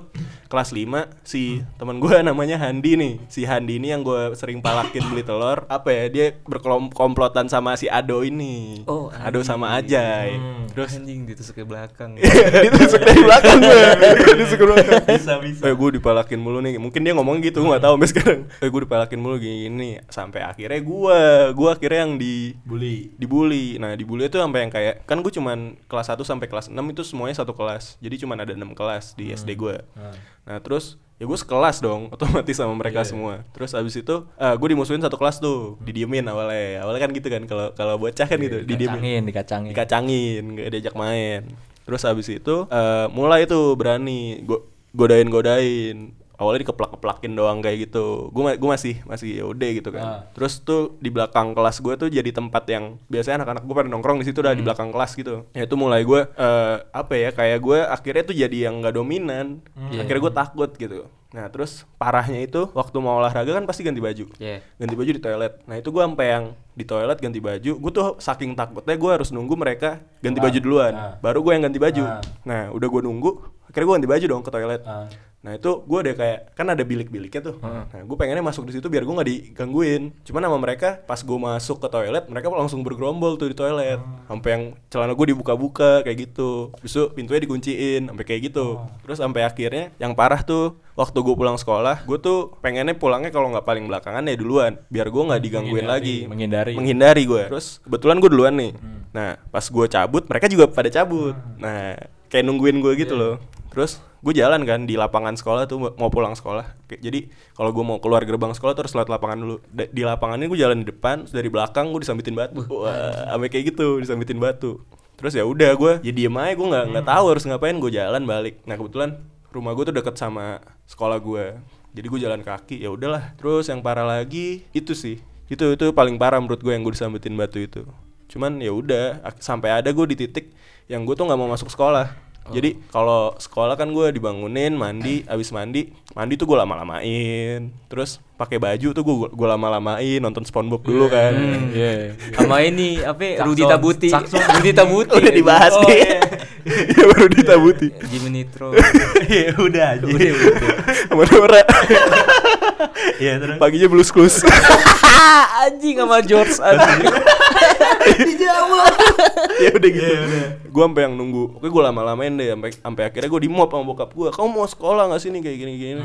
kelas 5 si teman gue namanya Handi nih. Si Handi ini yang gue sering palakin beli telur. Apa ya dia berkomplotan sama si Ado ini. Oh, Ado sama Ajay. Hmm. terus anjing ditusuk ke belakang. ditusuk dari belakang gue ditusuk dari belakang. Bisa bisa. Eh gue dipalakin mulu nih. Mungkin dia ngomong gitu Gue gak tau sampai sekarang. Eh gue dipalakin mulu gini. Sampai akhirnya gue Gue akhirnya yang di Bully. dibully. Nah dibully itu sampai yang kayak Kan gue cuman kelas 1 sampai kelas 6 itu semuanya satu kelas. Jadi cuman ada 6 kelas di SD gue Ah. Nah terus ya gue sekelas dong otomatis sama mereka Iya. semua. Terus abis itu eh gue dimusuhin satu kelas tuh didiemin awalnya. Awalnya kan gitu kan kalau kalau bocah kan gitu didiemin. Dikacangin, dikacangin. nggak diajak main. Terus habis itu eh, mulai tuh berani go godain godain awalnya dikeplak-keplakin doang kayak gitu gue gue masih masih ya udah gitu kan Ah. terus tuh di belakang kelas gue tuh jadi tempat yang biasanya anak-anak gue pada nongkrong di situ udah di belakang kelas gitu ya itu mulai gue eh, apa ya kayak gue akhirnya tuh jadi yang nggak dominan Iya. akhirnya gue takut gitu nah terus parahnya itu waktu mau olahraga kan pasti ganti baju Iya. ganti baju di toilet. Nah itu gue sampai yang di toilet ganti baju. Gue tuh saking takutnya gue harus nunggu mereka ganti Keluar. baju duluan. Nah. Baru gue yang ganti baju. Nah. Nah udah gue nunggu. Akhirnya gue ganti baju dong ke toilet. Ah. Nah itu gue udah kayak kan ada bilik-biliknya tuh. Nah gue pengennya masuk di situ biar gue nggak digangguin. Cuman sama mereka pas gue masuk ke toilet mereka langsung bergerombol tuh di toilet. Sampai yang celana gue dibuka-buka kayak gitu. Tuh pintunya dikunciin sampai kayak gitu. Terus sampai akhirnya yang parah tuh waktu gue pulang sekolah gue tuh pengennya pulangnya kalau nggak paling belakangan ya duluan biar gue nggak digangguin Menghindari, lagi menghindari. menghindari gue terus kebetulan gue duluan nih nah pas gue cabut mereka juga pada cabut nah kayak nungguin gue gitu loh. Terus gue jalan kan di lapangan sekolah tuh mau pulang sekolah. Jadi kalau gue mau keluar gerbang sekolah terus lewat lapangan dulu. Di lapangan ini gue jalan di depan dari belakang gue disambitin batu. Wah. Sampai kayak gitu disambitin batu. Terus ya udah gue ya diem aja gue nggak nggak tahu harus ngapain gue jalan balik. Nah kebetulan rumah gue tuh deket sama sekolah gue. Jadi gue jalan kaki ya udahlah. Terus yang parah lagi itu sih. Itu itu paling parah menurut gue yang gue disambitin batu itu. Cuman ya udah sampai ada gue di titik yang gue tuh nggak mau masuk sekolah Jadi kalau sekolah kan gue dibangunin, mandi, abis mandi, mandi tuh gue lama-lamain. Terus pakai baju tuh gue gue lama-lamain, nonton SpongeBob dulu kan. Iya. Sama ini apa Rudi. Tabuti. Rudi Tabuti. Udah dibahas Oh, nih. iya. Iya baru ditabuti. Jimmy Nitro. Iya udah aja. Sama Dora. Iya terus. Paginya blues clues. anjing sama George anjing. ya udah gitu. Gue sampai yang nunggu. Oke gue lama-lamain deh sampai sampai akhirnya gue di mob sama bokap gue. Kamu mau sekolah nggak sih nih kayak gini-gini?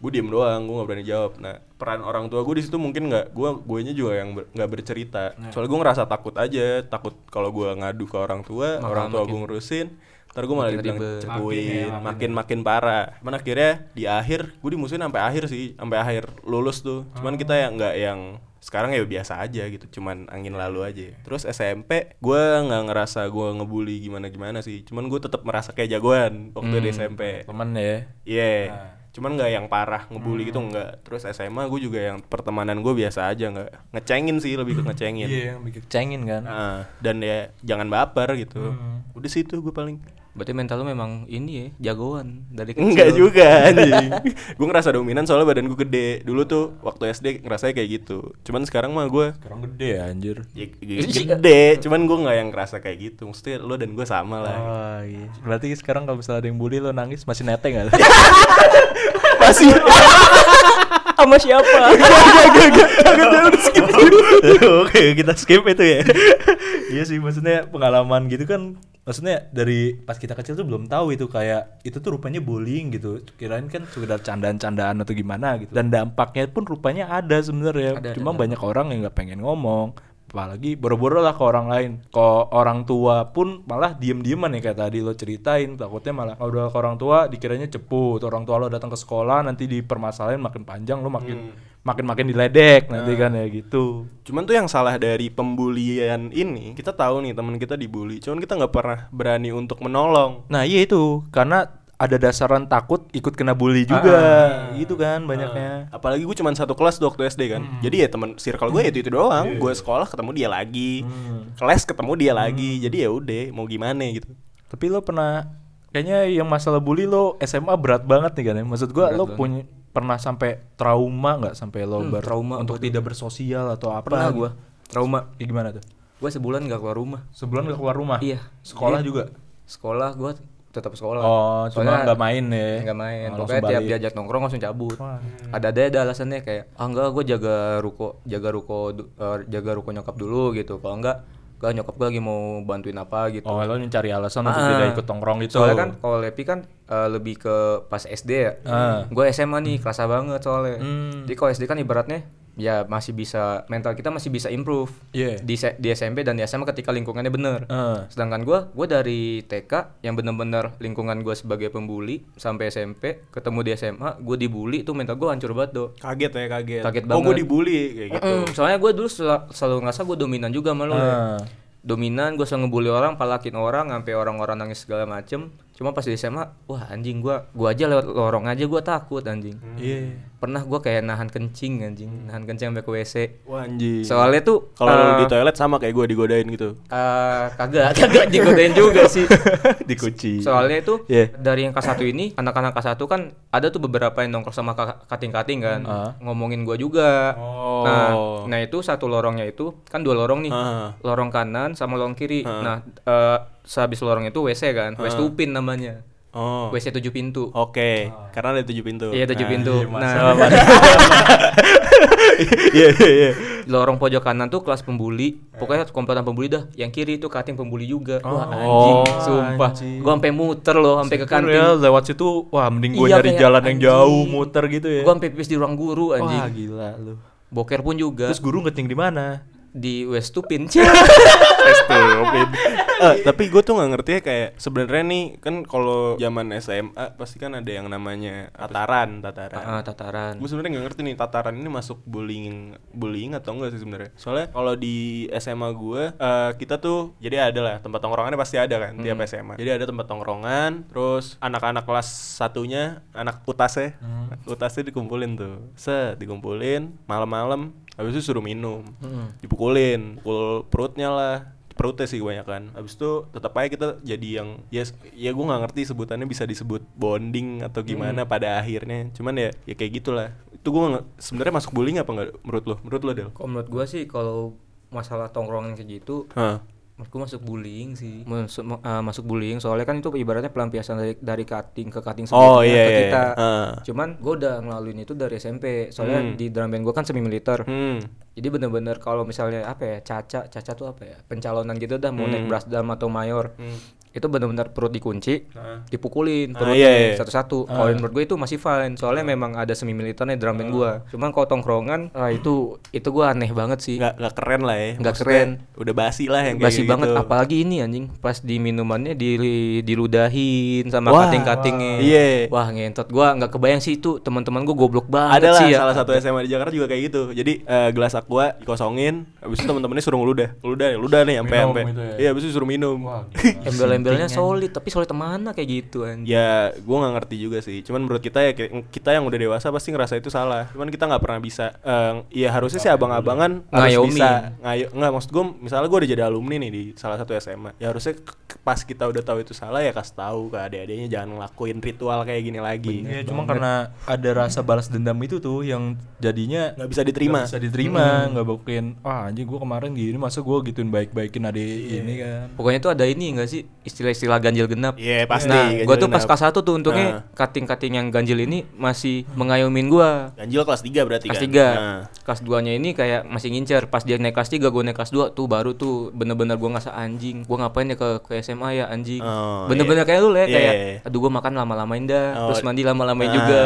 Gue diem doang, gue nggak berani jawab. Nah peran orang tua gue di situ mungkin nggak, gue gue nya juga yang ber- nggak bercerita. Soalnya gue ngerasa takut aja, takut kalau gue ngadu ke orang tua, orang tua gue ngurusin. Ntar gue malah dibilang cepuin, makin makin parah. Cuman akhirnya di akhir, gue dimusuhin sampai akhir sih, sampai akhir lulus tuh. Cuman kita yang nggak yang sekarang ya biasa aja gitu cuman angin lalu aja. Terus SMP gue nggak ngerasa gue ngebully gimana gimana sih. Cuman gue tetap merasa kayak jagoan waktu di SMP Temen ya. iya. Cuman nggak yang parah ngebully gitu nggak. Terus SMA gue juga yang pertemanan gue biasa aja nggak. Ngecengin sih lebih ke ngecengin. Yang bikin cengin kan. Ah, dan ya jangan baper gitu. Udah situ gue paling Berarti mental lu memang ini ya, jagoan dari kecil. Enggak juga anjing Gue ngerasa dominan soalnya badan gue gede Dulu tuh waktu SD ngerasanya kayak gitu Cuman sekarang mah gue Sekarang gede ya anjir. ya, gede Cuman gue nggak yang ngerasa kayak gitu Maksudnya lo dan gue sama lah Oh iya. Berarti sekarang kalau misalnya ada yang bully lo nangis masih neteng gak? Masih Sama siapa? Oke, kita skip itu ya. iya sih, maksudnya pengalaman gitu kan maksudnya dari pas kita kecil tuh belum tahu itu kayak itu tuh rupanya bullying gitu. Kirain kan sekedar candaan-candaan atau gimana gitu. Dan dampaknya pun rupanya ada sebenarnya. Ada, Cuma ada. banyak orang yang nggak pengen ngomong apalagi boro-boro lah ke orang lain. Ke orang tua pun malah diem-dieman ya kayak tadi lo ceritain. Takutnya malah kalau udah ke orang tua dikiranya cepu orang tua lo datang ke sekolah nanti dipermasalahin makin panjang lo makin makin makin diledek nanti kan ya gitu. Cuman tuh yang salah dari pembulian ini Kita tahu nih teman kita dibully Cuman kita nggak pernah berani untuk menolong. Nah iya itu. Karena ada dasaran takut ikut kena bully juga. Gitu kan banyaknya. Apalagi gue cuman satu kelas waktu SD kan. Jadi ya teman circle gue itu itu doang. Gue sekolah ketemu dia lagi. Kelas ketemu dia lagi. Jadi ya udah mau gimana gitu. Tapi lo pernah kayaknya yang masalah bully lo SMA berat banget nih kan ya. Maksud gua lo punya pernah sampai trauma nggak? Sampai lo ber- trauma untuk tidak bersosial atau apa Pernah gitu? gua. Trauma. Ya, gimana tuh? Gue sebulan gak keluar rumah. sebulan gak keluar rumah? Iya. sekolah Jadi, juga? Sekolah gua tetap sekolah. oh cuma nggak main ya Nggak main. Oh, Pokoknya tiap balik. diajak nongkrong langsung cabut. Wah. Ada ada ada alasannya kayak ah enggak gue jaga ruko jaga ruko eh, jaga ruko nyokap dulu gitu. Kalau enggak enggak nyokap gue lagi mau bantuin apa gitu. oh lo cari alasan untuk Ah. tidak ikut nongkrong gitu Soalnya kan kalau Lepi kan eh, lebih ke pas SD ya. Ah. Gue SMA nih kerasa banget soalnya. Hmm. Jadi kalau SD kan ibaratnya ya masih bisa mental kita masih bisa improve. Iya. Di di SMP dan di SMA ketika lingkungannya bener. Ah. Sedangkan gue, gue dari TK yang bener-bener lingkungan gue sebagai pembuli sampai SMP, ketemu di SMA, gue dibully tuh mental gue hancur banget do. Kaget ya kaget Kaget Oh gue banget. dibully kayak gitu Mm, soalnya gue dulu sel- selalu ngerasa gue dominan juga sama lo ya. Ah. Dominan, gue selalu ngebully orang, palakin orang, sampai orang-orang nangis segala macem. Cuma pas di SMA, wah anjing gue, gue aja lewat lorong aja gue takut anjing. iya Pernah gue kayak nahan kencing anjing, nahan kencing sampai ke WC. Wah anjing Soalnya tuh Kalau eh, lu di toilet sama kayak gue digodain gitu eh, kagak, kagak digodain juga sih. dikuci Soalnya itu Iya. dari yang K1 ini, anak-anak K1 kan ada tuh beberapa yang nongkrong sama ka- kating-kating kan, Ah. ngomongin gua juga. Oh. Nah, nah itu satu lorongnya itu kan dua lorong nih, Ah. lorong kanan sama lorong kiri. Nah, eh sehabis lorong itu WC kan, WC Upin namanya, Oh WC tujuh pintu. Oke Karena ada tujuh pintu Iya tujuh Nah, pintu. iya, Nah, Iya iya iya lorong pojok kanan tuh kelas pembuli. Pokoknya komplotan pembuli dah. Yang kiri itu kating pembuli juga. Wah anjing, Oh, sumpah. anjing. Gua sampai muter loh, sampai ke kantin. ya lewat situ wah mending gue Iya, nyari jalan yang anjing. jauh muter gitu ya Gua sampai pipis di ruang guru anjing. wah gila lu Boker pun juga terus guru ngeting di mana di West Tupin. Eh, tapi gue tuh nggak ngerti ya kayak sebenarnya nih kan kalau zaman SMA pasti kan ada yang namanya tataran tataran. Ah, tataran. gue sebenarnya nggak ngerti nih tataran ini masuk bullying bullying atau enggak sih sebenarnya? Soalnya kalau di SMA gue eh, kita tuh jadi ada lah tempat tongkrongannya pasti ada kan tiap SMA jadi ada tempat tongkrongan terus anak-anak kelas satunya anak utasnya utasnya dikumpulin tuh. Set dikumpulin malam-malam habis itu suruh minum dipukulin pukul perutnya lah perutnya sih kebanyakan habis itu tetap aja kita jadi yang ya ya gue nggak ngerti sebutannya bisa disebut bonding atau gimana pada akhirnya. Cuman ya ya kayak gitulah. Itu gue sebenarnya masuk bullying apa nggak menurut lo? Menurut lo del? Kalau menurut gua sih kalau masalah tongkrongan kayak gitu Hah. Menurut gua masuk bullying sih masuk eh, masuk bullying soalnya kan itu ibaratnya pelampiasan dari dari cutting ke cutting Oh, selanjutnya iya, ke iya. kita Heeh. cuman gua udah ngelaluin itu dari SMP soalnya Hmm. di drum band gua kan semi militer hmm jadi bener-bener kalau misalnya apa ya caca caca tuh apa ya pencalonan gitu dah mau naik Hmm. brass drum atau mayor Hmm. Itu bener-bener perut dikunci Nah. dipukulin Ah, perutnya iya, iya. satu-satu. Kalau menurut gue itu masih fine soalnya memang ada semi militernya drum band gua. Cuman kalau tongkrongan ah, itu itu gua aneh banget sih. Nggak nggak keren lah ya. Nggak Maksudnya keren. udah basi lah yang kayak basi gitu. banget apalagi ini anjing. Pas di minumannya di diludahin sama Wah, cutting-cuttingnya iya. wah ngentot. Gua nggak kebayang sih itu. Teman-teman gua goblok banget ada lah sih ya. salah satu SMA di Jakarta juga kayak gitu. Jadi eh, gelas aqua dikosongin habis itu teman-temannya suruh ngeludah. Ngeludah ludah nih sampai sampai. gitu ya? iya habis itu suruh minum embel-embelnya solid tapi solid mana kayak gitu anjing? Ya gue nggak ngerti juga sih. Cuman menurut kita ya kita yang udah dewasa pasti ngerasa itu salah. Cuman kita nggak pernah bisa eh, ya harusnya sih abang-abangan harus Ngayomi. bisa ngayo nggak maksud gue misalnya gue udah jadi alumni nih di salah satu SMA ya harusnya pas kita udah tahu itu salah ya kasih tahu ke adik-adiknya jangan ngelakuin ritual kayak gini lagi. Iya, cuma karena ada rasa balas dendam itu tuh yang jadinya nggak bisa diterima. nggak bisa diterima, nggak bukin, ah anjing gua kemarin gini masa gua gituin baik-baikin adik ini kan. Pokoknya tuh ada ini enggak sih istilah-istilah ganjil genap. Iya, pasti, Nah, gua tuh pas kelas 1 tuh untungnya Nah. cutting-cutting yang ganjil ini masih mengayomin gua. ganjil kelas 3 berarti Kelas kan 3. Nah. Kelas 2-nya ini kayak masih ngincer. Pas dia naik kelas 3, gua naik kelas 2 tuh baru tuh bener-bener gua ngerasa anjing. Gua ngapain ya ke ke SMA ya anjing. Oh, bener-bener iya. kayak lu ya Iya, kayak iya. aduh gua makan lama-lamain dah, Oh. terus mandi lama-lamain Nah, juga.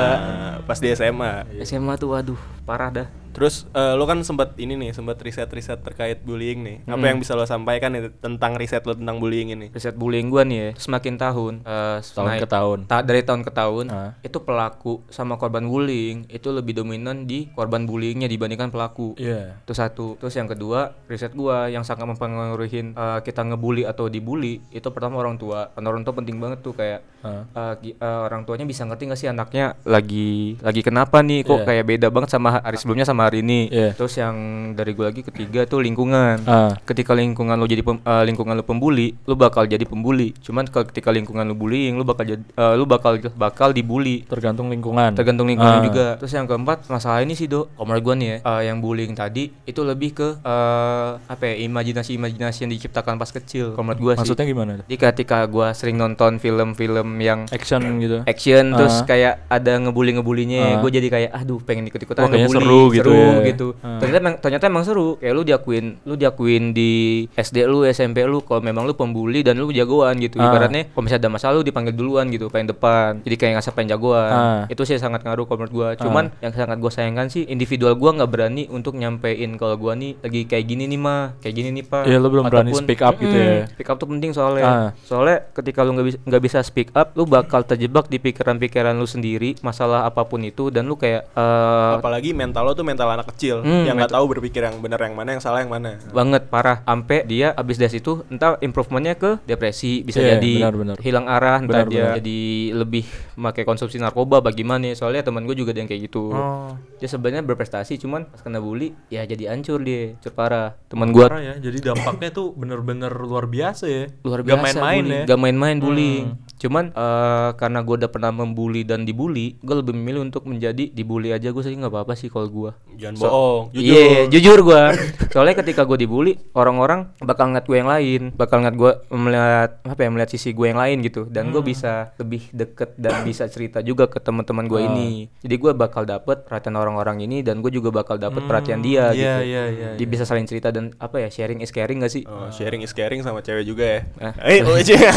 pas di SMA SMA tuh waduh, parah dah. Terus eh, lo kan sempat ini nih, sempat riset-riset terkait bullying nih. Apa Hmm. yang bisa lo sampaikan nih tentang riset lo tentang bullying ini? Riset bullying gua nih ya, semakin tahun eh, Tahun naik- ke tahun. ta- dari tahun ke tahun Ah. itu pelaku sama korban bullying itu lebih dominan di korban bullyingnya dibandingkan pelaku. Iya. Itu satu. Terus yang kedua, riset gua yang sangat mempengaruhi eh, kita ngebully atau dibully itu pertama orang tua. Karena orang tua penting banget tuh kayak eh, gi- eh, orang tuanya bisa ngerti gak sih anaknya lagi lagi kenapa nih kok kayak beda banget sama hari sebelumnya sama hari ini. Iya. Terus yang dari gua lagi ketiga tuh lingkungan Ah. ketika lingkungan lu jadi pem- eh, lingkungan lu pembuli, lu bakal jadi pembuli. Cuman ke- ketika lingkungan lu bullying, lu bakal jadi eh, lu bakal bakal dibully. Tergantung lingkungan. Tergantung lingkungan Ah. juga. Terus yang keempat, masalah ini sih, Dok. Kalau menurut gua nih ya, eh, yang bullying tadi itu lebih ke eh, apa ya, imajinasi-imajinasi yang diciptakan pas kecil. Kalau menurut gua sih. Maksudnya gimana? Jadi ketika gua sering nonton film-film yang Action gitu. action terus Ah. kayak ada ngebully-ngebulinya, Ah. gue jadi kayak aduh pengen ikut-ikutan Wah, kayaknya ngebully, seru gitu ya. gitu. Ah. Ternyata emang ternyata emang seru. Kayak lu diakuin, lu diakuin di SD lu, SMP lu kalau memang lu pembuli dan lu jagoan gitu. Ah. Ibaratnya kalau misalnya ada masalah lu dipanggil duluan gitu, paling depan. Jadi kayak nggak pengen jagoan. Ah. Itu sih sangat ngaruh kalau menurut gua. Cuman yang sangat gua sayangkan sih individual gua nggak berani untuk nyampein kalau gua nih lagi kayak gini nih mah, kayak gini nih pak. Iya, lu belum berani speak up gitu ya. Speak up tuh penting soalnya. Ah. Soalnya ketika lu nggak bisa nggak bisa speak up, lu bakal terjebak di pikiran-pikiran lu sendiri, masalah apa pun itu dan lu kayak eh Apalagi mental lo tuh mental anak kecil Hmm, yang nggak tahu berpikir yang benar yang mana, yang salah yang mana. banget parah sampai dia abis dari situ entah improvementnya ke depresi bisa Iya, jadi benar-benar. hilang arah entah Benar, dia benar. jadi lebih pakai konsumsi narkoba bagaimana soalnya teman gue juga ada yang kayak gitu Oh. dia sebenarnya berprestasi cuman pas kena bully ya jadi hancur dia hancur parah teman gue Parah ya. Jadi dampaknya tuh bener-bener luar biasa ya. luar Gak biasa main-main bullying. ya. Hmm. Gak main-main bullying. Cuman eh, karena gue udah pernah membuli dan dibully, gue lebih memilih untuk menjadi dibully aja. Gue sih nggak apa-apa sih kalau gue. Jangan bohong, jujur. Iya, jujur gue. Soalnya ketika gue dibully, orang-orang bakal ngeliat gue yang lain, bakal ngeliat gue melihat apa ya, melihat sisi gue yang lain gitu. Dan Hmm. gue bisa lebih deket dan bisa cerita juga ke teman-teman gue Oh. ini. Jadi gue bakal dapet perhatian orang-orang ini dan gue juga bakal dapet perhatian dia Iya, gitu. iya, iya, Dia bisa saling cerita dan apa ya sharing is caring gak sih? Oh, sharing is caring sama cewek juga ya. Ah. Eh, oh, iya.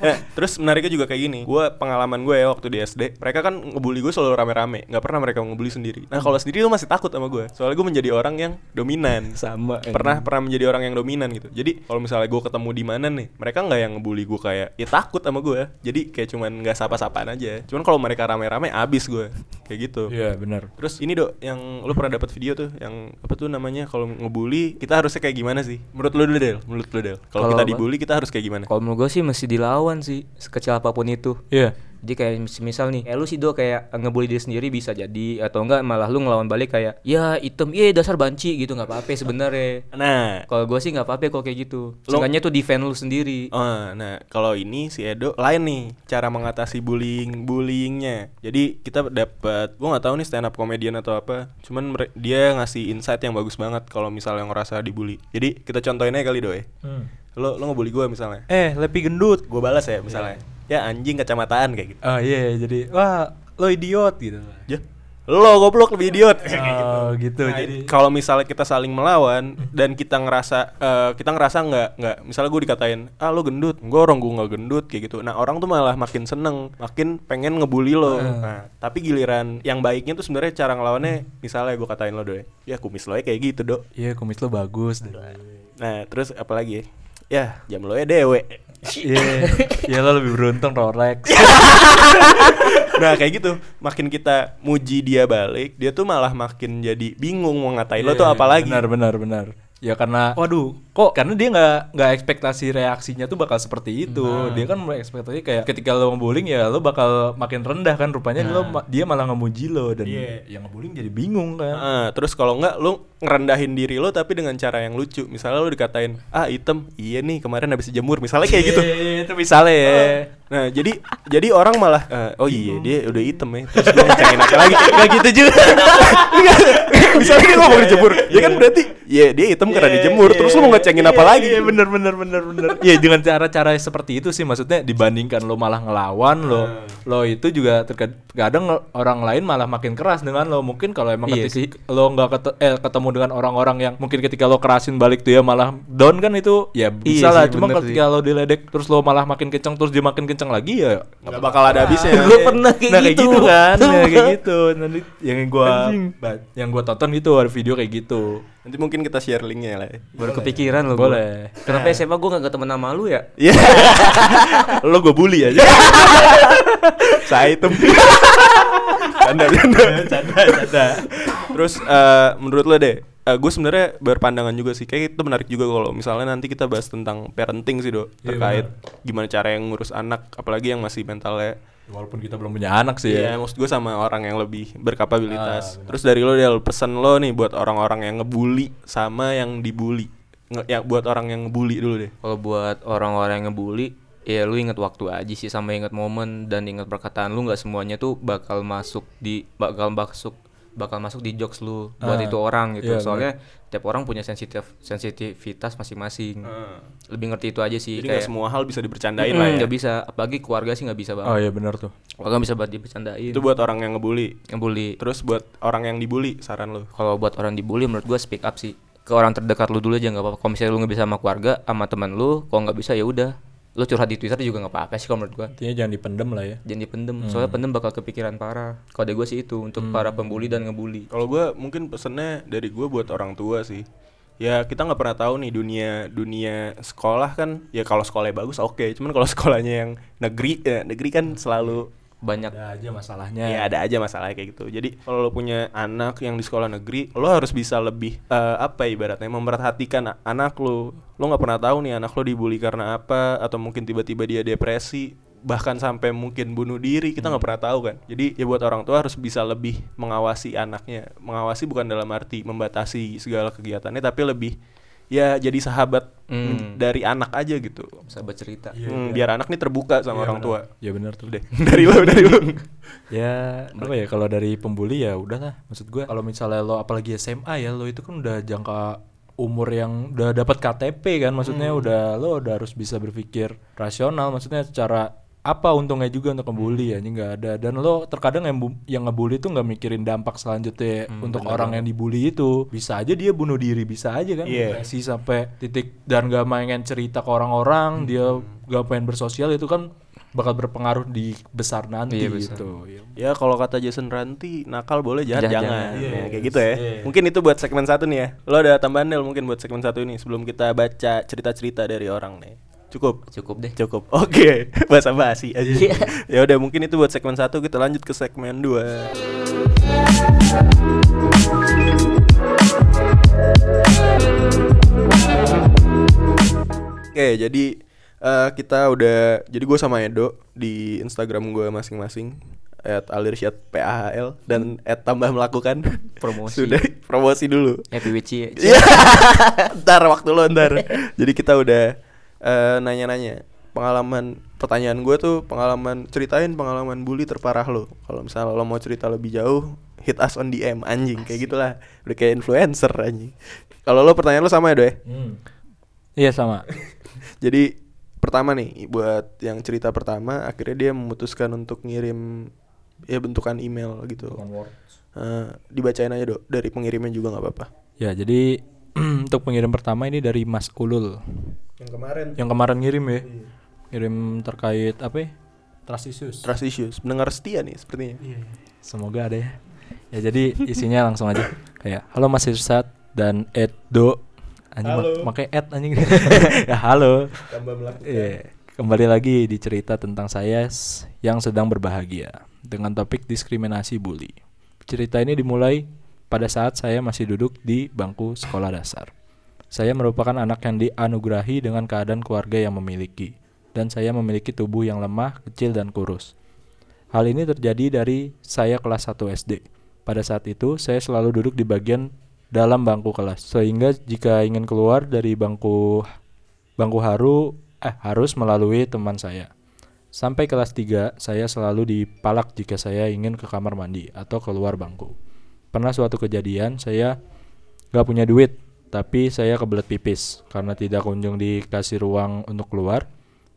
Nah, terus menariknya juga kayak gini. Gua pengalaman gue ya waktu di SD, mereka kan ngebully gue selalu rame-rame, nggak pernah mereka ngebully sendiri. Nah, kalau sendiri tuh masih takut sama gue. Soalnya gue menjadi orang yang dominan. Sama. Pernah pernah menjadi orang yang dominan gitu. Jadi kalau misalnya gue ketemu di mana nih, mereka nggak yang ngebully gue kayak ya takut sama gue. Jadi kayak cuman nggak sapa-sapaan aja. Cuman kalau mereka rame-rame abis gue. Kayak gitu. Iya, benar. Terus ini dok, yang lu pernah dapat video tuh, yang apa tuh namanya kalau ngebully kita harusnya kayak gimana sih? Menurut lu dulu Del, menurut lu Del. Kalau kita dibully kita harus kayak gimana? Kalau menurut gue sih mesti dilawan sih sekecil apa pun itu. Iya. Jadi kayak mis- misal nih, eh lu sih do kayak ngebully diri sendiri bisa jadi atau enggak malah lu ngelawan balik kayak ya item, iya dasar banci gitu nggak apa-apa sebenarnya. Nah, Kalau gue sih nggak apa-apa kalau kayak gitu. Lo- Seenggaknya tuh defend lu sendiri. Oh, nah kalau ini si Edo lain nih cara mengatasi bullying bullyingnya. Jadi kita dapat, gua nggak tahu nih stand up comedian atau apa. Cuman dia ngasih insight yang bagus banget kalau misalnya ngerasa dibully. Jadi kita contohin aja kali doy. Lo lo ngebully gua misalnya. Eh, lepi gendut. Gue balas ya misalnya. Ya anjing kacamataan kayak gitu. Oh iya, jadi wah lo idiot gitu. Ya. Lo goblok lebih idiot. Oh gitu. Nah, jadi kalau misalnya kita saling melawan dan kita ngerasa eh, kita ngerasa nggak nggak misalnya gue dikatain ah lo gendut gue orang gue nggak gendut kayak gitu nah orang tuh malah makin seneng makin pengen ngebully lo nah tapi giliran yang baiknya tuh sebenarnya cara ngelawannya misalnya gue katain lo doy ya kumis lo ya kayak gitu dok iya kumis lo bagus. nah terus apa lagi ya jam lo ya dewe Iya, iya lo lebih beruntung Rolex. nah kayak gitu makin kita muji dia balik dia tuh malah makin jadi bingung mau ngatain lo tuh Iya, apa lagi Benar, benar, benar. Ya karena, waduh, kok karena dia nggak nggak ekspektasi reaksinya tuh bakal seperti itu. Dia kan ekspektasi kayak ketika lo ngebullying ya lo bakal makin rendah kan. Rupanya lo ma- dia malah ngemuji lo dan Iya. yang ngebullying jadi bingung kan. Nah, terus kalau enggak lu ngerendahin diri lo tapi dengan cara yang lucu. Misalnya lu dikatain, "Ah, item. Iya nih, kemarin habis jemur." Misalnya kayak gitu. Iya, itu misalnya ya. Nah, jadi jadi orang malah "Eh, oh iya dia udah item ya. Terus gue ngecengin apa lagi? Enggak gitu juga. Enggak. Misalnya dia ngomong dijemur, ya kan berarti ya dia item karena dijemur. Terus lu mau ngecengin apa lagi? Iya bener bener bener bener. Iya dengan cara-cara seperti itu sih maksudnya dibandingkan lo malah ngelawan lo lo itu juga terkadang orang lain malah makin keras dengan lo. Mungkin kalau emang Iya ketika lo nggak eh, ketemu dengan orang-orang yang mungkin ketika lo kerasin balik tuh ya malah down kan itu ya bisa Iya lah. sih, Cuma ketika lo diledek terus lo malah makin kenceng terus dia makin kenceng lagi ya Enggak bakal ada habisnya. Gue pernah kayak nah, gitu. kayak gitu kan ya, kayak gitu nanti yang gua ba- yang gua tonton gitu ada video kayak gitu Nanti mungkin kita share linknya lah. ya. Baru kepikiran lo Boleh. Kenapa SMA gue gak ketemu nama lu ya? Iya. lo gue bully aja. Saya item. Canda, canda. canda canda Terus eh, menurut lo deh, gue sebenarnya berpandangan juga sih, kayak itu menarik juga kalau misalnya nanti kita bahas tentang parenting sih dok, Iya, terkait gimana cara yang ngurus anak, apalagi yang masih mentalnya. walaupun kita belum punya anak sih Iya, ya maksud gue sama orang yang lebih berkapabilitas. Ah, Terus dari lo Del, pesan lo nih buat orang-orang yang ngebully sama yang dibully. Nge- ya buat orang yang ngebully dulu deh. Kalau buat orang-orang yang ngebully, ya lu inget waktu aja sih sama inget momen dan inget perkataan lu nggak semuanya tuh bakal masuk di bakal masuk bakal masuk di jokes lu buat Ah, itu orang gitu. iya, Soalnya tiap orang punya sensitif sensitivitas masing-masing. Lebih ngerti itu aja sih Jadi kayak semua hal bisa dibercandain Mm, lah ya. nggak bisa, apalagi keluarga sih nggak bisa oh banget. iya benar tuh Keluarga bisa buat dibercandain. Itu buat orang yang ngebully. ngebully. Terus buat orang yang dibully, saran lo. Kalau buat orang dibully menurut gua speak up sih. Ke orang terdekat lu dulu aja nggak apa-apa. Kalau misalnya lu nggak bisa sama keluarga, sama teman lu, kalau nggak bisa ya udah. Lu curhat di Twitter juga nggak apa-apa sih kalau menurut gua. intinya jangan dipendem lah ya Jangan dipendem, soalnya pendem bakal kepikiran parah. Kode gue sih itu untuk para pembuli dan ngebully. Kalau gue mungkin pesennya dari gue buat orang tua sih. Ya kita nggak pernah tahu nih dunia dunia sekolah kan. Ya kalau sekolahnya bagus oke. Cuman kalau sekolahnya yang negeri, ya negeri kan selalu Banyak ada aja masalahnya ya ada aja masalah kayak gitu. Jadi kalau lo punya anak yang di sekolah negeri, lo harus bisa lebih eh, apa ya ibaratnya memperhatikan anak lo. Lo nggak pernah tahu nih anak lo dibully karena apa atau mungkin tiba-tiba dia depresi bahkan sampai mungkin bunuh diri kita nggak pernah tahu kan jadi ya buat orang tua harus bisa lebih mengawasi anaknya mengawasi bukan dalam arti membatasi segala kegiatannya tapi lebih ya jadi sahabat Hmm. dari anak aja gitu. Sahabat cerita. Hmm, biar anak nih terbuka sama orang tua. Ya benar tuh. Deh dari lo dari lo. Ya apa ya kalau dari pembuli ya udahlah maksud gua. Kalau misalnya lo apalagi SMA ya lo itu kan udah jangka umur yang udah dapat KTP kan maksudnya udah lo udah harus bisa berpikir rasional maksudnya secara apa untungnya juga untuk ngebully ya ini nggak ada dan lo terkadang yang yang ngebully tuh nggak mikirin dampak selanjutnya untuk orang yang dibully itu bisa aja dia bunuh diri bisa aja kan Iya. depresi sampai titik dan gak main cerita ke orang-orang dia gak pengen bersosial itu kan bakal berpengaruh di besar nanti Iya, besar. gitu Iya. Ya kalau kata Jason Ranti nakal boleh jahat Jahat jangan. jangan. Ya, kayak gitu ya. Mungkin itu buat segmen satu nih ya. Lo ada tambahan Del mungkin buat segmen satu ini sebelum kita baca cerita-cerita dari orang nih. Cukup. Cukup deh. Cukup. Oke, bahasa basi aja. ya udah mungkin itu buat segmen satu kita lanjut ke segmen dua. Oke, jadi Eh, kita udah jadi gue sama Edo di Instagram gue masing-masing at alirsyad PAHL dan at tambah melakukan Promosi. sudah promosi dulu Happy Witchy. Iya. ntar waktu lo ntar. Jadi kita udah eh, nanya-nanya pengalaman pertanyaan gue tuh pengalaman ceritain pengalaman bully terparah lo. Kalau misalnya lo mau cerita lebih jauh, hit us on DM anjing kayak gitulah. Udah kayak influencer anjing. Kalau lo pertanyaan lo sama ya, Do ya? Iya sama. Jadi pertama nih buat yang cerita pertama akhirnya dia memutuskan untuk ngirim ya bentukan email gitu. Eh, dibacain aja, Dok. Dari pengirimnya juga nggak apa-apa. Ya jadi untuk pengirim pertama ini dari Mas Ulul Yang kemarin yang kemarin ngirim ya. Ngirim terkait apa? ya? Trust issues. Trust issues, pendengar setia nih sepertinya. Semoga ada ya. Ya jadi isinya langsung aja kayak halo Mas Irsat dan Edo anjing Halo. mak pakai Ed anjing. ya halo. Tambah. Iya, kembali lagi di cerita tentang saya yang sedang berbahagia dengan topik diskriminasi bully. Cerita ini dimulai pada saat saya masih duduk di bangku sekolah dasar. Saya merupakan anak yang dianugerahi dengan keadaan keluarga yang memiliki, dan saya memiliki tubuh yang lemah, kecil, dan kurus. Hal ini terjadi dari saya kelas 1 SD. Pada saat itu, saya selalu duduk di bagian dalam bangku kelas, sehingga jika ingin keluar dari bangku bangku haru eh harus melalui teman saya. Sampai kelas 3, saya selalu dipalak jika saya ingin ke kamar mandi atau keluar bangku. Pernah suatu kejadian, saya gak punya duit, tapi saya kebelet pipis karena tidak kunjung dikasih ruang untuk keluar.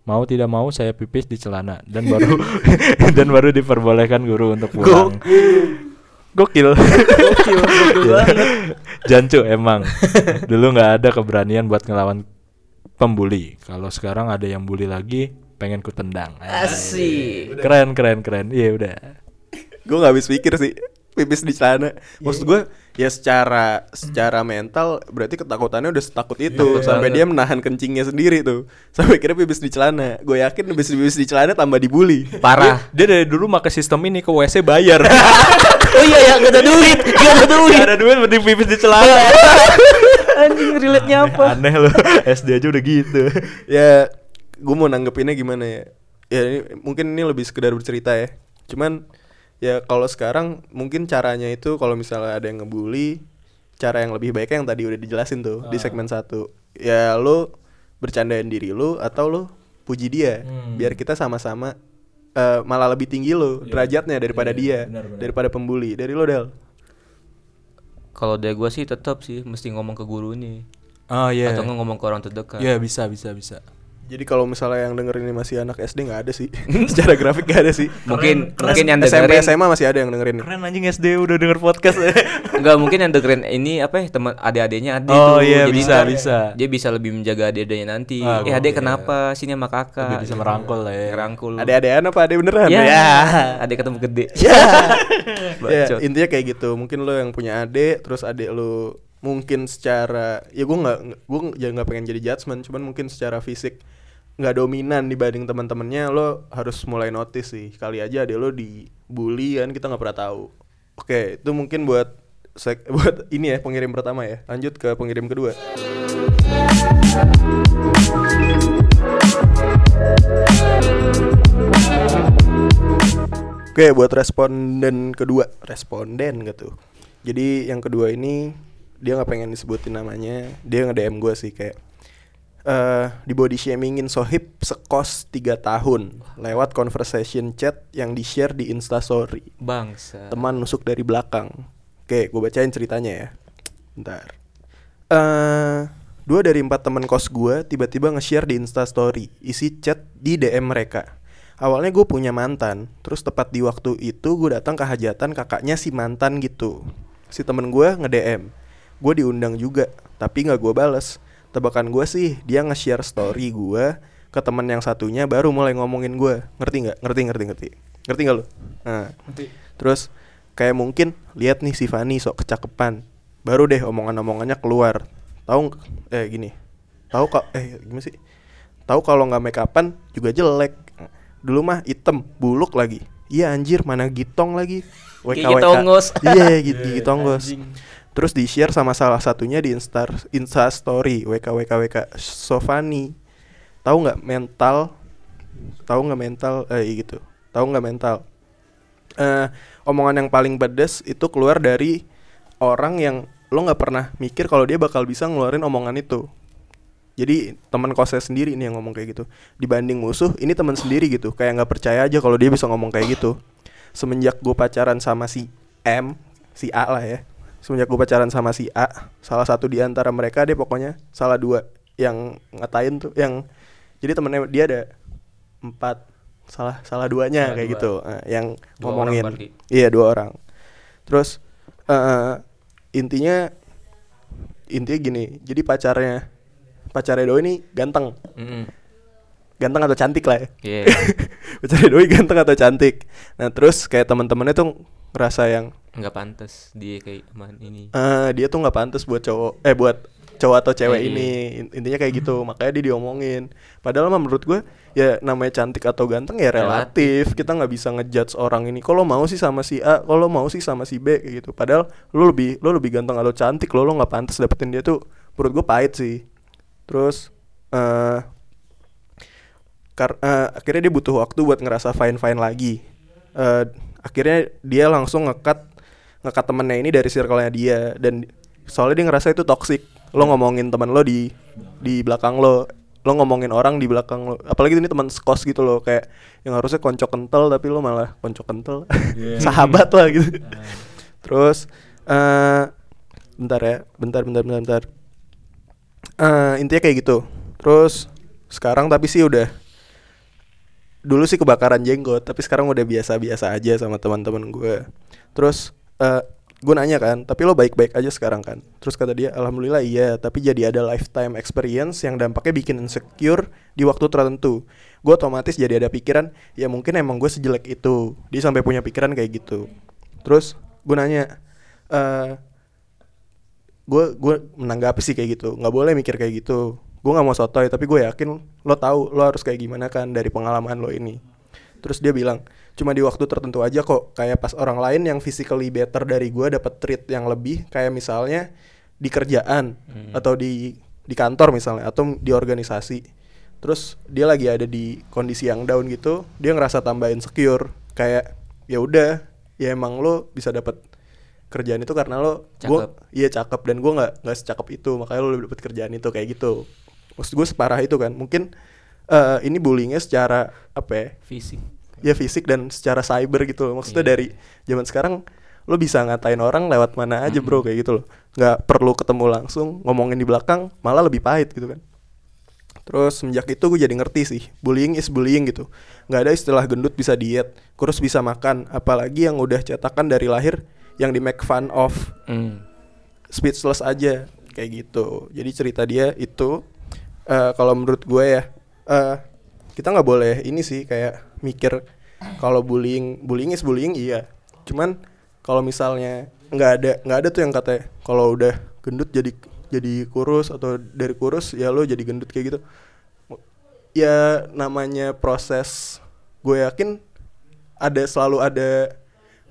Mau tidak mau saya pipis di celana dan baru dan baru diperbolehkan guru untuk pulang. Gokil. Gokil, Jancu emang. Dulu nggak ada keberanian buat ngelawan pembuli. Kalau sekarang ada yang bully lagi, pengen ku tendang. Asik. Keren, keren, keren. Iya udah. gue nggak habis pikir sih pipis di celana maksud gue ya secara secara mental berarti ketakutannya udah setakut itu sampai dia menahan kencingnya sendiri tuh sampai kira pipis di celana gue yakin pipis pipis di celana tambah dibully Parah. Dia dari dulu pakai sistem ini ke WC bayar. oh iya ya, gak ada duit. Gak ada duit. Gak ada duit mending pipis di celana. Anjing relate-nya apa? Aneh loh. SD aja udah gitu. ya gue mau nanggepinnya gimana ya ya ini, mungkin ini lebih sekedar bercerita ya cuman ya kalau sekarang mungkin caranya itu kalau misalnya ada yang ngebully cara yang lebih baiknya yang tadi udah dijelasin tuh di segmen satu ya lo bercandain diri lo atau lo puji dia Hmm. biar kita sama-sama eh, malah lebih tinggi lo derajatnya daripada Iya, dia benar, benar. daripada pembuli dari lo del Kalau dari gue sih tetap sih mesti ngomong ke gurunya Oh iya. atau ngomong ke orang terdekat. Iya bisa bisa bisa. Jadi kalau misalnya yang dengerin ini masih anak SD nggak ada sih secara grafik nggak ada sih Mungkin Keren. mungkin yang SMP dengerin SMA masih ada yang dengerin Keren anjing SD udah denger podcast. Enggak mungkin yang dengerin ini apa ya teman adik-adiknya adik Oh, tuh. iya, Jadi bisa, bisa. Dia bisa lebih menjaga adik-adiknya nanti. Ah, eh adik gokil. kenapa? Sini sama kakak. Lebih bisa merangkul lah ya. Merangkul. Ada-adaan apa ada beneran? Ya. Adik ketemu gede. Ya, Bacot. intinya kayak gitu. Mungkin lo yang punya adik, terus adik lo mungkin secara ya gue nggak gue ya nggak pengen jadi judgement, cuman mungkin secara fisik nggak dominan dibanding teman-temannya lo harus mulai notice sih. Kali aja adik lo dibully kan kita nggak pernah tahu. Oke itu mungkin buat sek buat ini ya pengirim pertama ya. Lanjut ke pengirim kedua. Oke, buat responden kedua, responden gitu. Jadi yang kedua ini dia nggak pengen disebutin namanya, dia nge DM gue sih kayak eh di body shamingin Sohib sekos 3 tahun lewat conversation chat yang di share di Instastory. Bangsa. Teman nusuk dari belakang. Oke, gue bacain ceritanya ya. Bentar. Eh dua dari empat teman kos gue tiba-tiba nge-share di Instastory isi chat di DM mereka. Awalnya gue punya mantan, terus tepat di waktu itu gue datang ke hajatan kakaknya si mantan gitu. Si temen gue nge-DM, gue diundang juga, tapi nggak gue bales. Tebakan gue sih dia nge-share story gue ke temen yang satunya baru mulai ngomongin gue. Ngerti nggak? Ngerti ngerti ngerti. Ngerti nggak lo? Nah, terus kayak mungkin lihat nih si Fani sok kecakepan. Baru deh omongan-omongannya keluar. Tahu eh gini. Tahu kok eh gimana sih? Tahu kalau nggak make upan juga jelek. Dulu mah item, buluk lagi. Iya anjir, mana gitong lagi. Gigi tonggos. Iya, gigi, gigi tonggos. Terus di share sama salah satunya di Insta Insta Story WK WK WK Sofani. tahu nggak mental? Tahu nggak mental? Eh gitu. Tahu nggak mental? Eh omongan yang paling pedes itu keluar dari orang yang lo nggak pernah mikir kalau dia bakal bisa ngeluarin omongan itu. Jadi teman kosnya sendiri ini yang ngomong kayak gitu. Dibanding musuh ini teman sendiri gitu. Kayak nggak percaya aja kalau dia bisa ngomong kayak gitu. Semenjak gue pacaran sama si M si A lah ya semenjak gue pacaran sama si A salah satu di antara mereka dia pokoknya salah dua yang ngatain tuh yang jadi temennya dia ada empat salah salah duanya Salah kayak dua. gitu Nah, yang Dua ngomongin iya dua orang terus eh intinya intinya gini jadi pacarnya pacarnya doi ini ganteng Mm-mm. ganteng atau cantik lah ya Iya. pacarnya doi ganteng atau cantik nah terus kayak teman-temannya tuh ngerasa yang nggak pantas dia kayak man ini. Eh dia tuh nggak pantas buat cowok eh buat cowok atau cewek Iya, ini. In- intinya kayak gitu. Makanya dia diomongin. Padahal mah menurut gue ya namanya cantik atau ganteng ya relatif. kita nggak bisa ngejudge orang ini kalau mau sih sama si A? Kalau mau sih sama si B? Kayak gitu. Padahal lo lebih lo lebih ganteng atau cantik lo lo nggak pantas dapetin dia tuh menurut gue pahit sih. Terus eh kar- eh, akhirnya dia butuh waktu buat ngerasa fine fine lagi. Eh, akhirnya dia langsung ngekat ngekat temennya ini dari circle-nya dia. Dan soalnya dia ngerasa itu toxic. Lo ngomongin teman lo di di belakang lo. Lo ngomongin orang di belakang lo. Apalagi ini teman sekos gitu loh kayak yang harusnya konco kental tapi lo malah konco kental. Sahabat lah gitu. Terus eh bentar ya bentar bentar bentar bentar. Eh, intinya kayak gitu. Terus sekarang tapi sih udah dulu sih kebakaran jenggot tapi sekarang udah biasa-biasa aja sama teman-teman gue. Terus eh gue nanya kan tapi lo baik-baik aja sekarang kan? Terus kata dia alhamdulillah iya tapi jadi ada lifetime experience yang dampaknya bikin insecure di waktu tertentu. Gue otomatis jadi ada pikiran ya mungkin emang gue sejelek itu. Dia sampai punya pikiran kayak gitu. Terus gue nanya eh gue gue menanggapi sih kayak gitu nggak boleh mikir kayak gitu gue nggak mau sotoy tapi gue yakin lo tahu lo harus kayak gimana kan dari pengalaman lo ini. Terus dia bilang cuma di waktu tertentu aja kok. Kayak pas orang lain yang physically better dari gue dapat treat yang lebih kayak misalnya di kerjaan atau di di kantor misalnya atau di organisasi. Terus dia lagi ada di kondisi yang down gitu dia ngerasa tambah insecure kayak ya udah ya emang lo bisa dapat kerjaan itu karena lo Cakep. iya cakep. Dan gue nggak nggak secakep itu makanya lo dapet kerjaan itu kayak gitu maksud gue separah itu kan. Mungkin eh, ini bullyingnya secara apa ya? Fisik. Ya fisik dan secara cyber gitu loh. maksudnya Iya. dari zaman sekarang lo bisa ngatain orang lewat mana aja bro kayak gitu loh. Nggak perlu ketemu langsung ngomongin di belakang malah lebih pahit gitu kan. Terus semenjak itu gue jadi ngerti sih bullying is bullying gitu. Nggak ada istilah gendut bisa diet kurus bisa makan. Apalagi yang udah cetakan dari lahir yang di make fun of Hmm. speechless aja kayak gitu. Jadi cerita dia itu eh, kalau menurut gue ya eh, kita nggak boleh ini sih kayak mikir kalau bullying bullying is bullying iya. Cuman kalau misalnya nggak ada nggak ada tuh yang katanya kalau udah gendut jadi jadi kurus atau dari kurus ya lo jadi gendut kayak gitu. Ya namanya proses gue yakin ada selalu ada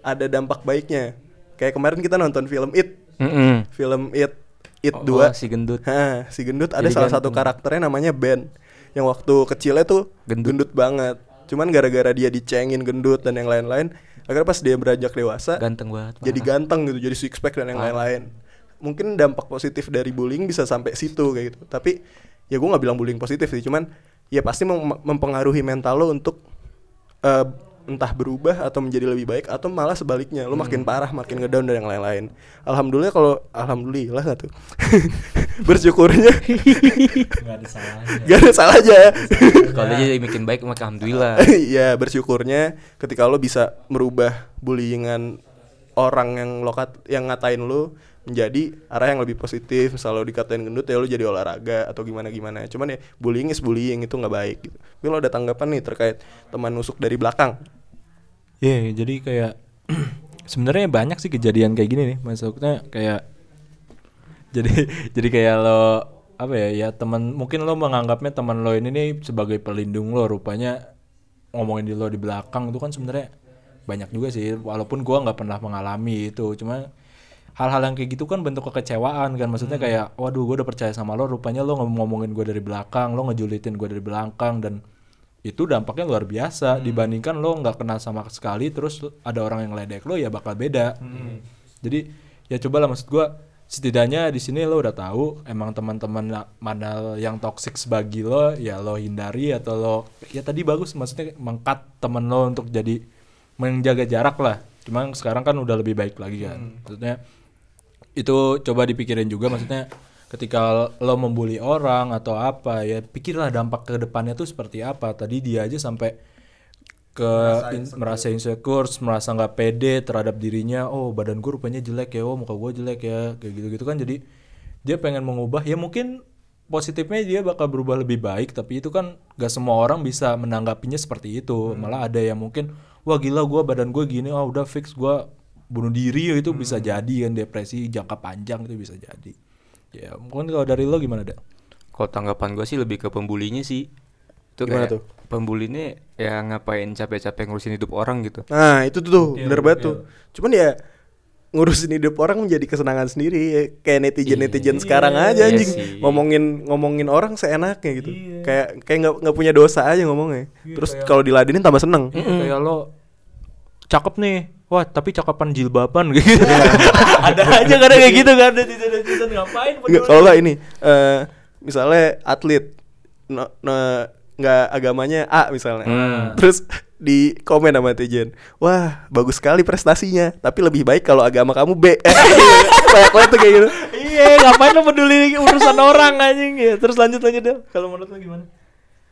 ada dampak baiknya. Kayak kemarin kita nonton film It. Mm-mm. film It It Oh, 2 si gendut. Hah, si gendut ada Jadi salah satu karakternya namanya Ben yang waktu kecilnya tuh Gendut. gendut, banget cuman gara-gara dia dicengin gendut dan yang lain-lain akhirnya pas dia beranjak dewasa Ganteng banget. jadi parah. ganteng gitu jadi six pack dan yang lain-lain mungkin dampak positif dari bullying bisa sampai situ kayak gitu tapi ya gue nggak bilang bullying positif sih cuman ya pasti mem- mempengaruhi mental lo untuk eh, entah berubah atau menjadi lebih baik atau malah sebaliknya. Lo Hmm. makin parah makin ngedown dan yang lain-lain. Alhamdulillah kalau alhamdulillah tuh? Bersyukurnya. Nggak ada salahnya. Gak ada salahnya Kalau dia jadi bikin baik maka alhamdulillah. Iya bersyukurnya ketika lo bisa merubah bullyingan orang yang lo kat- yang ngatain lo menjadi arah yang lebih positif. Misal lo dikatain gendut ya lo jadi olahraga atau gimana gimana. Cuman ya bullying is bullying itu nggak baik gitu. tapi lo ada tanggapan nih terkait teman nusuk dari belakang? Iya, jadi kayak sebenarnya banyak sih kejadian kayak gini nih, maksudnya kayak jadi jadi kayak lo apa ya ya teman mungkin lo menganggapnya teman lo ini nih sebagai pelindung lo. Rupanya ngomongin di lo di belakang itu kan sebenarnya banyak juga sih. Walaupun gua nggak pernah mengalami itu. Cuma hal-hal yang kayak gitu kan bentuk kekecewaan kan. Maksudnya Hmm. kayak waduh gue udah percaya sama lo. Rupanya lo ngom- ngomongin gue dari belakang lo ngejulitin gue dari belakang dan itu dampaknya luar biasa. Hmm. dibandingkan lo nggak kenal sama sekali terus ada orang yang ledek lo ya bakal beda. Hmm. jadi ya cobalah maksud gue setidaknya di sini lo udah tahu emang teman-teman na- mana yang toxic bagi lo ya lo hindari atau lo ya tadi bagus maksudnya mengkat temen lo untuk jadi menjaga jarak lah. Cuman sekarang kan udah lebih baik lagi kan. Maksudnya itu coba dipikirin juga maksudnya ketika lo membuli orang atau apa ya pikirlah dampak ke depannya tuh seperti apa. Tadi dia aja sampai ke in- merasa insecure merasa nggak pede terhadap dirinya. Oh badan gue rupanya jelek ya oh muka gue jelek ya kayak gitu gitu kan. Jadi dia pengen mengubah. Ya mungkin positifnya dia bakal berubah lebih baik tapi itu kan gak semua orang bisa menanggapinya seperti itu. Malah ada yang mungkin wah gila gue badan gue gini oh udah fix gue bunuh diri ya itu bisa jadi kan depresi jangka panjang itu bisa jadi ya mungkin kalau dari lo gimana dah Kalau tanggapan gue sih lebih ke pembulinya sih. Itu Gimana kayak tuh? pembulinya ya ngapain capek-capek ngurusin hidup orang gitu. Nah itu tuh, tuh bener banget tuh. Cuman ya ngurusin hidup orang menjadi kesenangan sendiri ya. kayak netizen netizen sekarang aja Iya anjing sih. ngomongin ngomongin orang seenaknya gitu kayak kayak nggak nggak punya dosa aja ngomongnya terus kalau diladenin tambah seneng Iya, kayak lo cakep nih wah tapi cakapan jilbaban gitu. Ada aja kadang kayak gitu kan. Netizen ngapain kalau nggak ini eh misalnya atlet no- no- nggak agamanya A misalnya. Terus di komen sama netizen wah bagus sekali prestasinya tapi lebih baik kalau agama kamu B. Banyak banget tuh kayak gitu. Iya ngapain lo peduli urusan orang anjing? Ya terus lanjut lanjut deh kalau menurut lo gimana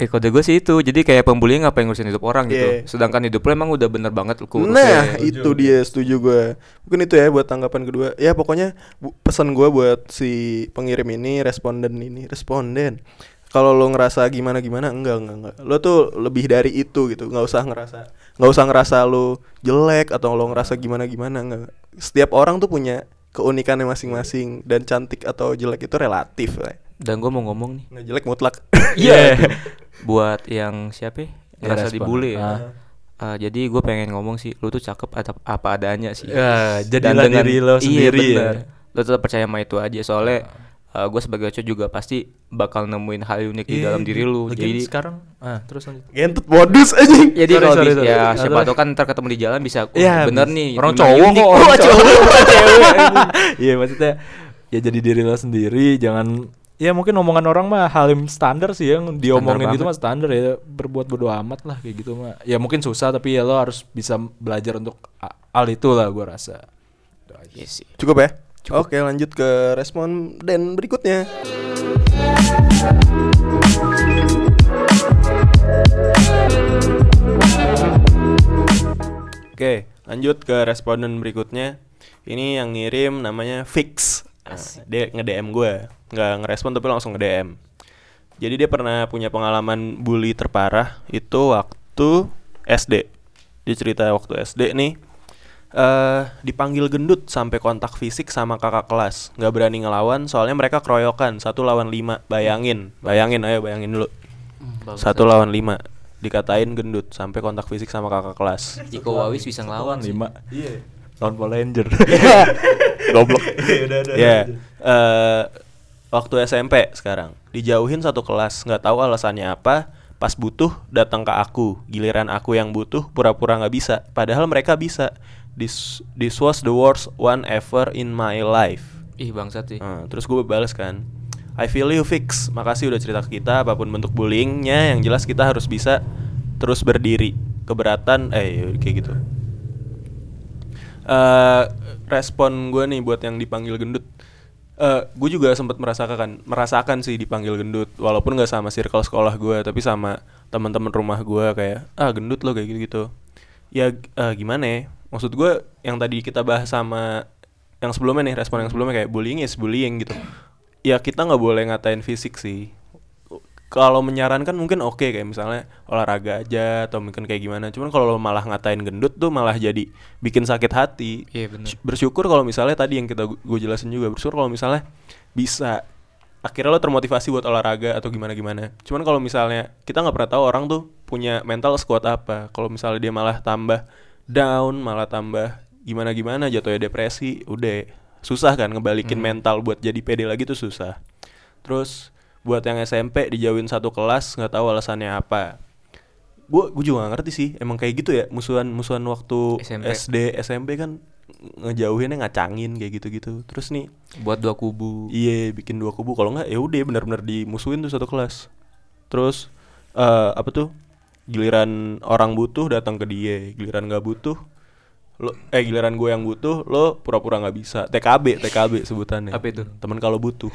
Eh kode gue sih itu, jadi kayak pembuli ngapain ngurusin hidup orang gitu. Iya. Sedangkan hidup lo emang udah bener banget lu Nah ya. itu dia setuju gue Mungkin itu ya buat tanggapan kedua. Ya pokoknya bu- pesan gue buat si pengirim ini Responden ini. Responden? Kalau lo ngerasa gimana gimana enggak enggak enggak. Lo tuh lebih dari itu gitu. Nggak usah ngerasa nggak usah ngerasa lo jelek atau lo ngerasa gimana gimana enggak. Setiap orang tuh punya keunikannya masing-masing. Dan cantik atau jelek itu relatif lah Dan gue mau ngomong nih. nggak jelek mutlak Iya. Buat yang siapa? ya? Ya, Ngerasa respon. dibully ya. Ah. Ah, jadi gue pengen ngomong sih, lu tuh cakep atau apa adanya sih. Ya, Dan jadilah dengan- diri lo sendiri Iya ya. bener. Lo tetap percaya sama itu aja. Soalnya gue sebagai cowok juga pasti bakal nemuin hal unik di dalam diri lu. Lagian Jadi sekarang ah terus lanjut Gentut modus anjing jadi Sorry, kalau sorry, sorry. ya Ah, siapa tahu kan ntar ketemu di jalan bisa oh, Iya, bener bis- nih orang cowok kok, orang cowok cewek. Iya maksudnya ya jadi diri lo sendiri jangan ya mungkin omongan orang mah hal yang standar sih yang diomongin Standar gitu mah standar ya berbuat bodo amat lah kayak gitu mah ya mungkin susah tapi ya lo harus bisa belajar untuk a- hal itu lah gua rasa aja. Iya sih. Cukup ya? Oke lanjut ke respon dan berikutnya Oke lanjut ke responden berikutnya Ini yang ngirim namanya Fix Dia nge-DM gue Nggak ngerespon tapi langsung nge-DM Jadi dia pernah punya pengalaman bully terparah Itu waktu SD Dia cerita waktu SD nih eh dipanggil gendut sampai kontak fisik sama kakak kelas. Nggak berani ngelawan soalnya mereka keroyokan. Satu lawan lima. Bayangin. Bayangin ayo bayangin dulu. Satu lawan lima. Dikatain gendut sampai kontak fisik sama kakak kelas. Iko Wawis bisa ngelawan lima. Iya lawan Power Ranger. Goblok. Ya eh waktu SMP sekarang dijauhin satu kelas nggak tahu alasannya apa pas butuh datang ke aku giliran aku yang butuh pura-pura nggak bisa padahal mereka bisa. This this was the worst one ever in my life. Ih bangsat sih. Nah, terus gue balas kan I feel you fix. Makasih udah cerita ke kita Apa pun bentuk bullyingnya Yang jelas kita harus bisa Terus berdiri. Keberatan Eh kayak gitu eh Respon gue nih Buat yang dipanggil gendut. Eh gue juga sempat merasakan merasakan sih dipanggil gendut walaupun nggak sama circle sekolah gue tapi sama teman-teman rumah gue kayak ah gendut lo kayak gitu gitu ya eh, gimana ya? Maksud gue yang tadi kita bahas sama yang sebelumnya nih respon yang sebelumnya kayak bullying is bullying gitu. Ya kita nggak boleh ngatain fisik sih kalau menyarankan mungkin oke kayak misalnya olahraga aja atau mungkin kayak gimana. Cuman kalau lo malah ngatain gendut tuh malah jadi bikin sakit hati. Iya, bener. Sy- bersyukur kalau misalnya tadi yang kita gue jelasin juga bersyukur kalau misalnya bisa. Akhirnya lo termotivasi buat olahraga atau gimana gimana cuman kalau misalnya kita nggak pernah tahu orang tuh punya mental sekuat apa. Kalau misalnya dia malah tambah down malah tambah gimana gimana jatuhnya depresi udah. Susah kan ngebalikin mental buat jadi pede lagi tuh susah. Terus buat yang SMP dijauhin satu kelas nggak tahu alasannya apa gue gue juga gak ngerti sih emang kayak gitu ya musuhan musuhan waktu SMP. SD SMP kan ngejauhinnya ngacangin kayak gitu gitu terus nih buat dua kubu Iya bikin dua kubu kalau nggak ya udah benar-benar dimusuhin tuh satu kelas. Terus eh apa tuh giliran orang butuh datang ke dia, giliran nggak butuh lo eh giliran gue yang butuh lo pura-pura nggak bisa. TKB TKB sebutannya. Apa itu? teman kalau butuh.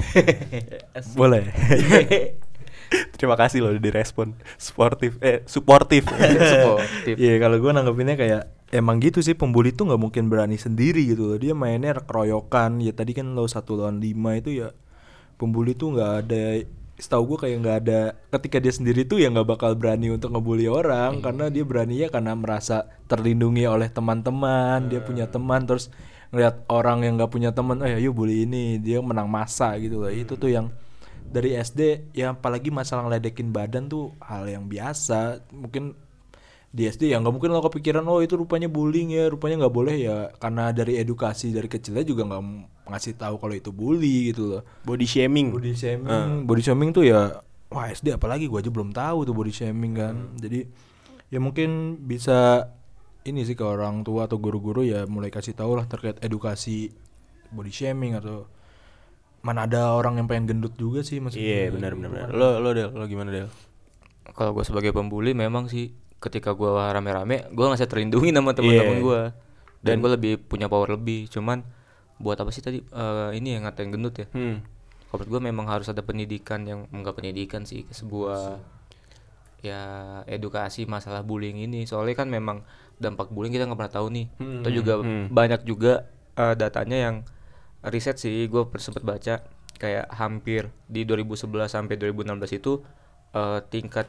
Boleh. terima kasih lo udah direspon sportif eh suportif. Suportif. Iya kalau gue nanggepinnya kayak emang gitu sih pembuli tuh nggak mungkin berani sendiri gitu loh. Dia mainnya keroyokan ya tadi kan lo satu lawan lima itu ya pembuli tuh nggak ada setahu gue kayak nggak ada ketika dia sendiri tuh ya nggak bakal berani untuk ngebully orang karena dia beraninya karena merasa terlindungi oleh teman-teman dia punya teman terus ngeliat orang yang nggak punya teman oh ya yuk bully ini dia menang masa gitu loh. Itu tuh yang dari SD ya apalagi masalah ngeledekin badan tuh hal yang biasa. Mungkin di SD ya nggak mungkin lo kepikiran oh itu rupanya bullying ya rupanya nggak boleh ya. Karena dari edukasi dari kecilnya juga nggak ngasih tahu kalau itu bully gitu loh. Body shaming. Body shaming. Body shaming tuh ya wah SD apalagi gua aja belum tahu tuh body shaming kan. Jadi ya mungkin bisa ini sih ke orang tua atau guru-guru ya mulai kasih tahu lah terkait edukasi body shaming atau mana ada orang yang pengen gendut juga sih maksudnya. Iya benar benar benar. lo lo del lo gimana del? Kalau gue sebagai pembuli memang sih ketika gue rame-rame gue nggak terlindungi sama teman-teman Iya. gue dan gue lebih punya power lebih cuman buat apa sih tadi Eh, ini yang ngatain gendut ya hmm. kalau gue memang harus ada pendidikan yang enggak pendidikan sih sebuah ya edukasi masalah bullying ini soalnya kan memang dampak bullying kita nggak pernah tahu nih Hmm, Atau juga hmm. banyak juga eh, datanya yang riset sih gue sempat baca kayak hampir di 2011 sampai 2016 itu eh, tingkat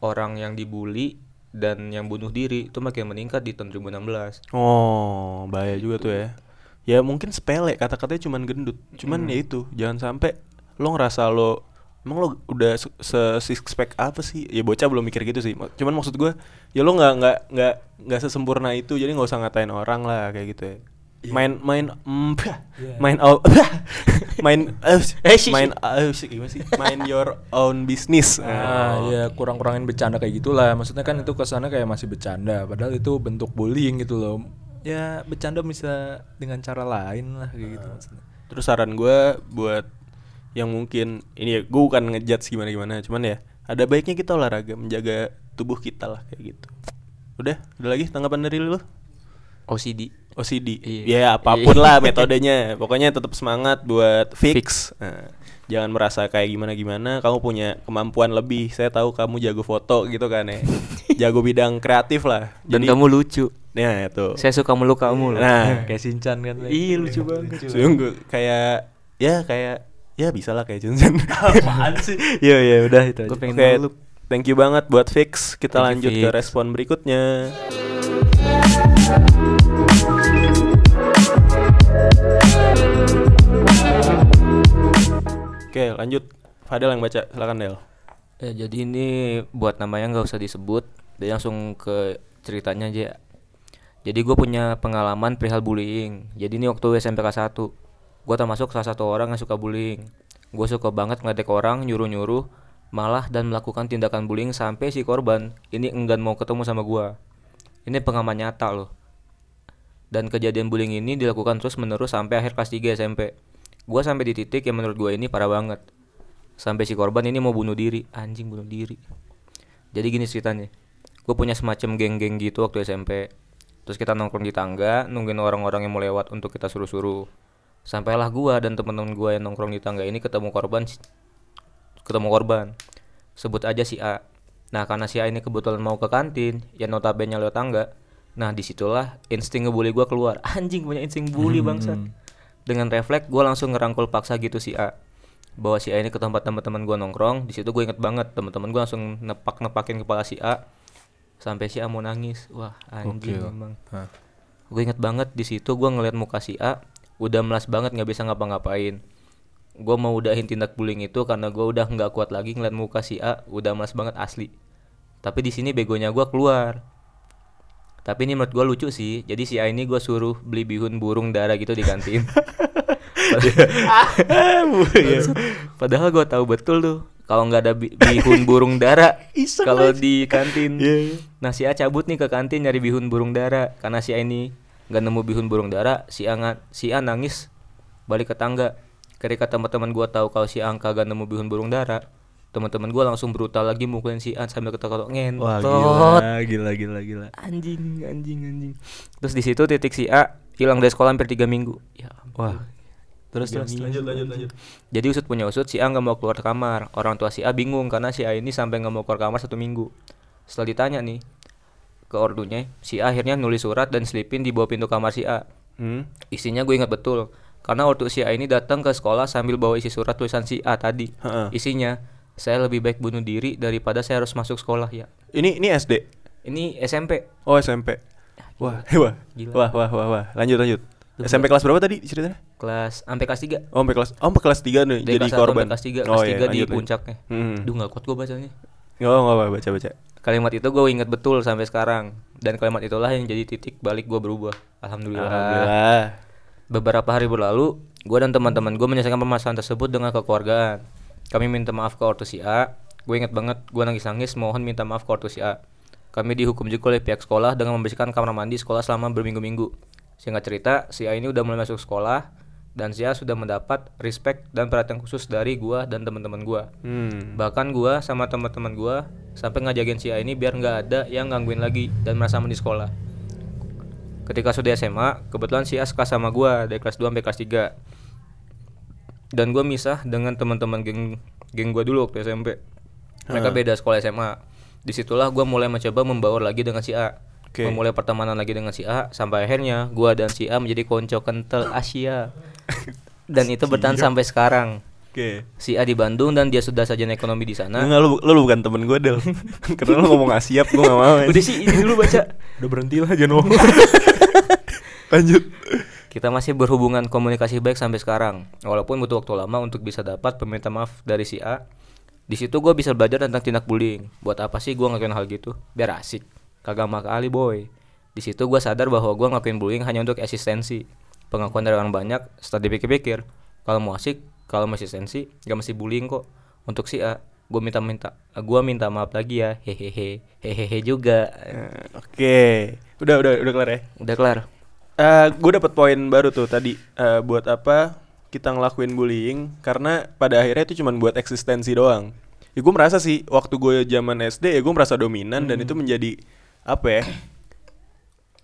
orang yang dibully dan yang bunuh diri itu makin meningkat di tahun 2016 Oh, bahaya juga tuh ya. Ya mungkin sepele kata-katanya cuman gendut. Cuman ya itu, jangan sampai lo ngerasa lo emang lo udah se six pack apa sih? Ya bocah belum mikir gitu sih. Ma- Cuman maksud gue, ya lo nggak nggak nggak nggak sesempurna itu, jadi nggak usah ngatain orang lah kayak gitu ya. Main main mm, main oh, main eh, Eh, sih, main eh, sih, gimana sih? Main your own business. Ah, ya kurang-kurangin bercanda kayak gitulah. Maksudnya kan itu kesannya kayak masih bercanda, padahal itu bentuk bullying gitu loh. Ya bercanda bisa dengan cara lain lah kayak gitu maksudnya. Terus saran gue buat yang mungkin ini ya gue bukan ngejudge gimana gimana, cuman ya ada baiknya kita olahraga menjaga tubuh kita lah kayak gitu. Udah, ada lagi tanggapan dari lu? OCD OCD. Iya. Ya apa pun lah metodenya. Pokoknya tetap semangat buat fix. Nah, jangan merasa kayak gimana gimana. Kamu punya kemampuan lebih. Saya tahu kamu jago foto gitu kan ya. jago bidang kreatif lah. dan kamu lucu Nah itu. saya suka meluk kamu loh Nah, Kayak Sinchan kan. Iya, lucu banget. Sungguh kayak ya kayak ya bisa lah kayak Johnson. Apaan sih? Iya iya udah itu aja. Gue pengen Oke, meluk. thank you banget buat Fix. Kita Thank lanjut ke Fix. respon berikutnya. Oke, lanjut. Fadel yang baca, silakan Del. Ya, jadi ini buat namanya nggak usah disebut, jadi langsung ke ceritanya aja. Jadi gue punya pengalaman perihal bullying. Jadi ini waktu SMP kelas 1 Gue termasuk salah satu orang yang suka bullying. Gue suka banget ngeledek orang, nyuruh-nyuruh, malah dan melakukan tindakan bullying sampai si korban ini enggan mau ketemu sama gue. Ini pengalaman nyata loh. Dan kejadian bullying ini dilakukan terus menerus sampai akhir kelas 3 SMP. Gue sampai di titik yang menurut gue ini parah banget. Sampai si korban ini mau bunuh diri, anjing bunuh diri. Jadi gini ceritanya. Gue punya semacam geng-geng gitu waktu SMP. Terus kita nongkrong di tangga, nungguin orang-orang yang mau lewat untuk kita suruh-suruh. Sampailah gua dan temen-temen gua yang nongkrong di tangga ini ketemu korban ketemu korban. Sebut aja si A. Nah, karena si A ini kebetulan mau ke kantin, yang notabene lewat tangga. Nah, di situlah insting ngebully gua keluar. Anjing punya insting bully bangsat. Dengan refleks gua langsung ngerangkul paksa gitu si A. Bawa si A ini ke tempat teman-teman gua nongkrong. Di situ gue inget banget teman-teman gua langsung nepak-nepakin kepala si A sampai si A mau nangis. Wah, anjing Gokil. emang. Gue inget banget di situ gue ngeliat muka si A udah melas banget nggak bisa ngapa-ngapain. Gue mau udahin tindak bullying itu karena gue udah nggak kuat lagi ngeliat muka si A udah melas banget asli. Tapi di sini begonya gue keluar. Tapi ini menurut gue lucu sih. Jadi si A ini gue suruh beli bihun burung dara gitu di kantin. Padahal gue tahu betul tuh kalau nggak ada bi- bihun burung dara kalau di kantin. Nah si A cabut nih ke kantin nyari bihun burung dara karena si A ini nggak nemu bihun burung dara. Si A si A nangis balik ke tangga. Ketika teman-teman gue tahu kalau si A kagak nemu bihun burung dara, teman-teman gue langsung brutal lagi mukulin si A sambil ketawa-ketawa ngentot Wah gila, gila, gila, gila. anjing anjing anjing terus di situ titik si A hilang dari sekolah hampir tiga minggu ya ampun. Wah. Terus terus. lanjut lanjut lanjut jadi usut punya usut si A nggak mau keluar kamar orang tua si A bingung karena si A ini sampai nggak mau keluar kamar satu minggu setelah ditanya nih ke ordunya si A akhirnya nulis surat dan selipin di bawah pintu kamar si A hmm? isinya gue ingat betul karena waktu si A ini datang ke sekolah sambil bawa isi surat tulisan si A tadi Heeh. isinya saya lebih baik bunuh diri daripada saya harus masuk sekolah ya. Ini ini SD ini SMP oh SMP wah wah Gila. wah wah wah wah lanjut lanjut. SMP kelas berapa tadi ceritanya? Kelas sampai kelas 3 oh sampai kelas oh sampai kelas 3 nih dari jadi kelas korban. kelas 3 oh, kelas iya, 3 di lanjut, puncaknya. Hmm. Duh gak kuat gue bacanya. Oh nggak apa baca baca. Kalimat itu gue inget betul sampai sekarang. Dan kalimat itulah yang jadi titik balik gue berubah. Alhamdulillah. alhamdulillah. Beberapa hari berlalu Gue dan teman-teman gue menyelesaikan permasalahan tersebut dengan kekeluargaan Kami minta maaf ke ortu si A Gue inget banget gue nangis-nangis mohon minta maaf ke ortu si A Kami dihukum juga oleh pihak sekolah dengan membersihkan kamar mandi sekolah selama berminggu-minggu Singkat cerita, si A ini udah mulai masuk sekolah Dan si A sudah mendapat respect dan perhatian khusus dari gue dan teman-teman gue hmm. Bahkan gua sama teman-teman gua sampai ngajakin si A ini biar nggak ada yang gangguin lagi dan merasa aman di sekolah. Ketika sudah SMA, kebetulan si A sekelas sama gua dari kelas 2 sampai kelas 3. Dan gua misah dengan teman-teman geng geng gua dulu waktu SMP. Mereka beda sekolah SMA. Di situlah gua mulai mencoba membaur lagi dengan si A. Oke. Memulai pertemanan lagi dengan si A sampai akhirnya gua dan si A menjadi konco kental Asia. Dan itu bertahan sampai sekarang. oke Si A di Bandung dan dia sudah sajian ekonomi di sana. Enggak, lu, lu bukan temen gue Del Karena lu ngomong gak siap gue gak mau Udah sih ini dulu baca. Udah berhenti lah jangan ngomong Lanjut Kita masih berhubungan komunikasi baik sampai sekarang. Walaupun butuh waktu lama untuk bisa dapat permintaan maaf dari si A. Di situ gue bisa belajar tentang tindak bullying. Buat apa sih gue ngelakuin hal gitu? Biar asik. Kagak kali boy. Di situ gue sadar bahwa gue ngelakuin bullying hanya untuk eksistensi. Pengakuan dari orang banyak. Setelah dipikir-pikir, kalau mau asik, kalau mau eksistensi, gak mesti bullying kok. Untuk si A, gue minta minta, gue minta maaf lagi ya. Hehehe, hehehe juga. Eh, Oke Udah udah udah kelar ya Udah kelar. Eh, gue dapet poin baru tuh tadi Eh, buat apa kita ngelakuin bullying karena pada akhirnya itu cuma buat eksistensi doang. Ya gue merasa sih waktu gue zaman SD ya gue merasa dominan dan itu menjadi apa ya?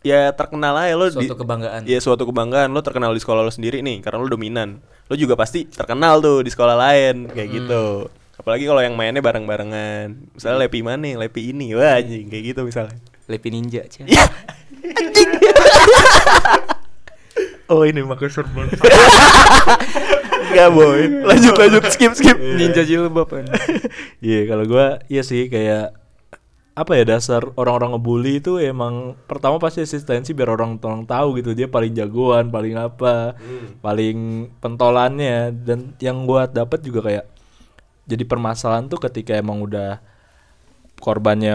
Ya terkenal aja lo Suatu kebanggaan. Ya suatu kebanggaan lo terkenal di sekolah lo sendiri nih karena lo dominan. Lo juga pasti terkenal tuh di sekolah lain kayak gitu. Apalagi kalau yang mainnya bareng-barengan. Misalnya Lepi mana? Lepi ini. Wah anjing kayak gitu misalnya. Lepi ninja, Oh ini pakai surfboard. Enggak boy. Lanjut lanjut skip skip. Ninja jilbab kan. Iya kalau gua iya sih kayak apa ya dasar orang-orang ngebully itu emang pertama pasti eksistensi biar orang orang tahu gitu dia paling jagoan paling apa paling pentolannya dan yang gua dapat juga kayak jadi permasalahan tuh ketika emang udah korbannya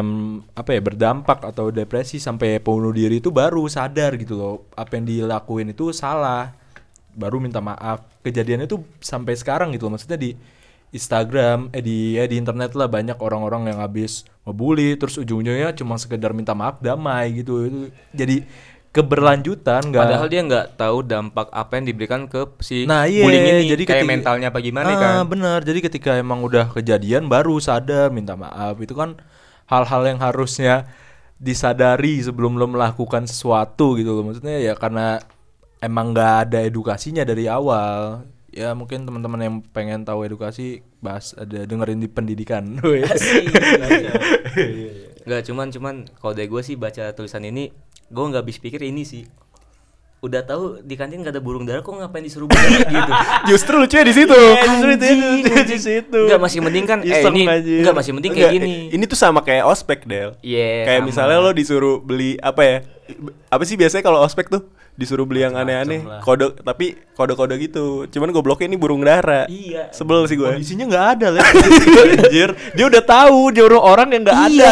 apa ya berdampak atau depresi sampai bunuh diri itu baru sadar gitu loh. Apa yang dilakuin itu salah. Baru minta maaf. Kejadiannya tuh sampai sekarang gitu loh. Maksudnya di Instagram eh di ya di internet lah banyak orang-orang yang habis ngebully terus ujung-ujungnya cuma sekedar minta maaf damai gitu. Itu jadi keberlanjutan nggak? Padahal dia nggak tahu dampak apa yang diberikan ke si Nah iya bullying ini. jadi kayak ketika- mentalnya apa gimana ah, kan. benar. Jadi ketika emang udah kejadian baru sadar minta maaf. Itu kan hal-hal yang harusnya disadari sebelum lo melakukan sesuatu gitu loh. Maksudnya ya karena emang nggak ada edukasinya dari awal. Ya mungkin teman-teman yang pengen tahu edukasi bahas ada dengerin di pendidikan. Nggak cuman cuman kalau dari gue sih baca tulisan ini gue nggak habis pikir ini sih udah tahu di kantin gak ada burung dara kok ngapain disuruh bully gitu Justru lucunya di situ. Justru itu di situ. Nggak, masih mending kan, eh, ini- nggak, masih mending kayak gini. Ini tuh sama kayak ospek Del. Iya, Kayak sama. misalnya lo disuruh beli apa ya? Apa sih biasanya kalau ospek tuh? Disuruh beli yang aneh-aneh kode tapi kode-kode gitu cuman gobloknya ini burung dara Iya. sebel sih gue Kondisinya nggak ada lah. Anjir. Dia udah tahu nyuruh orang yang nggak ada. Iya,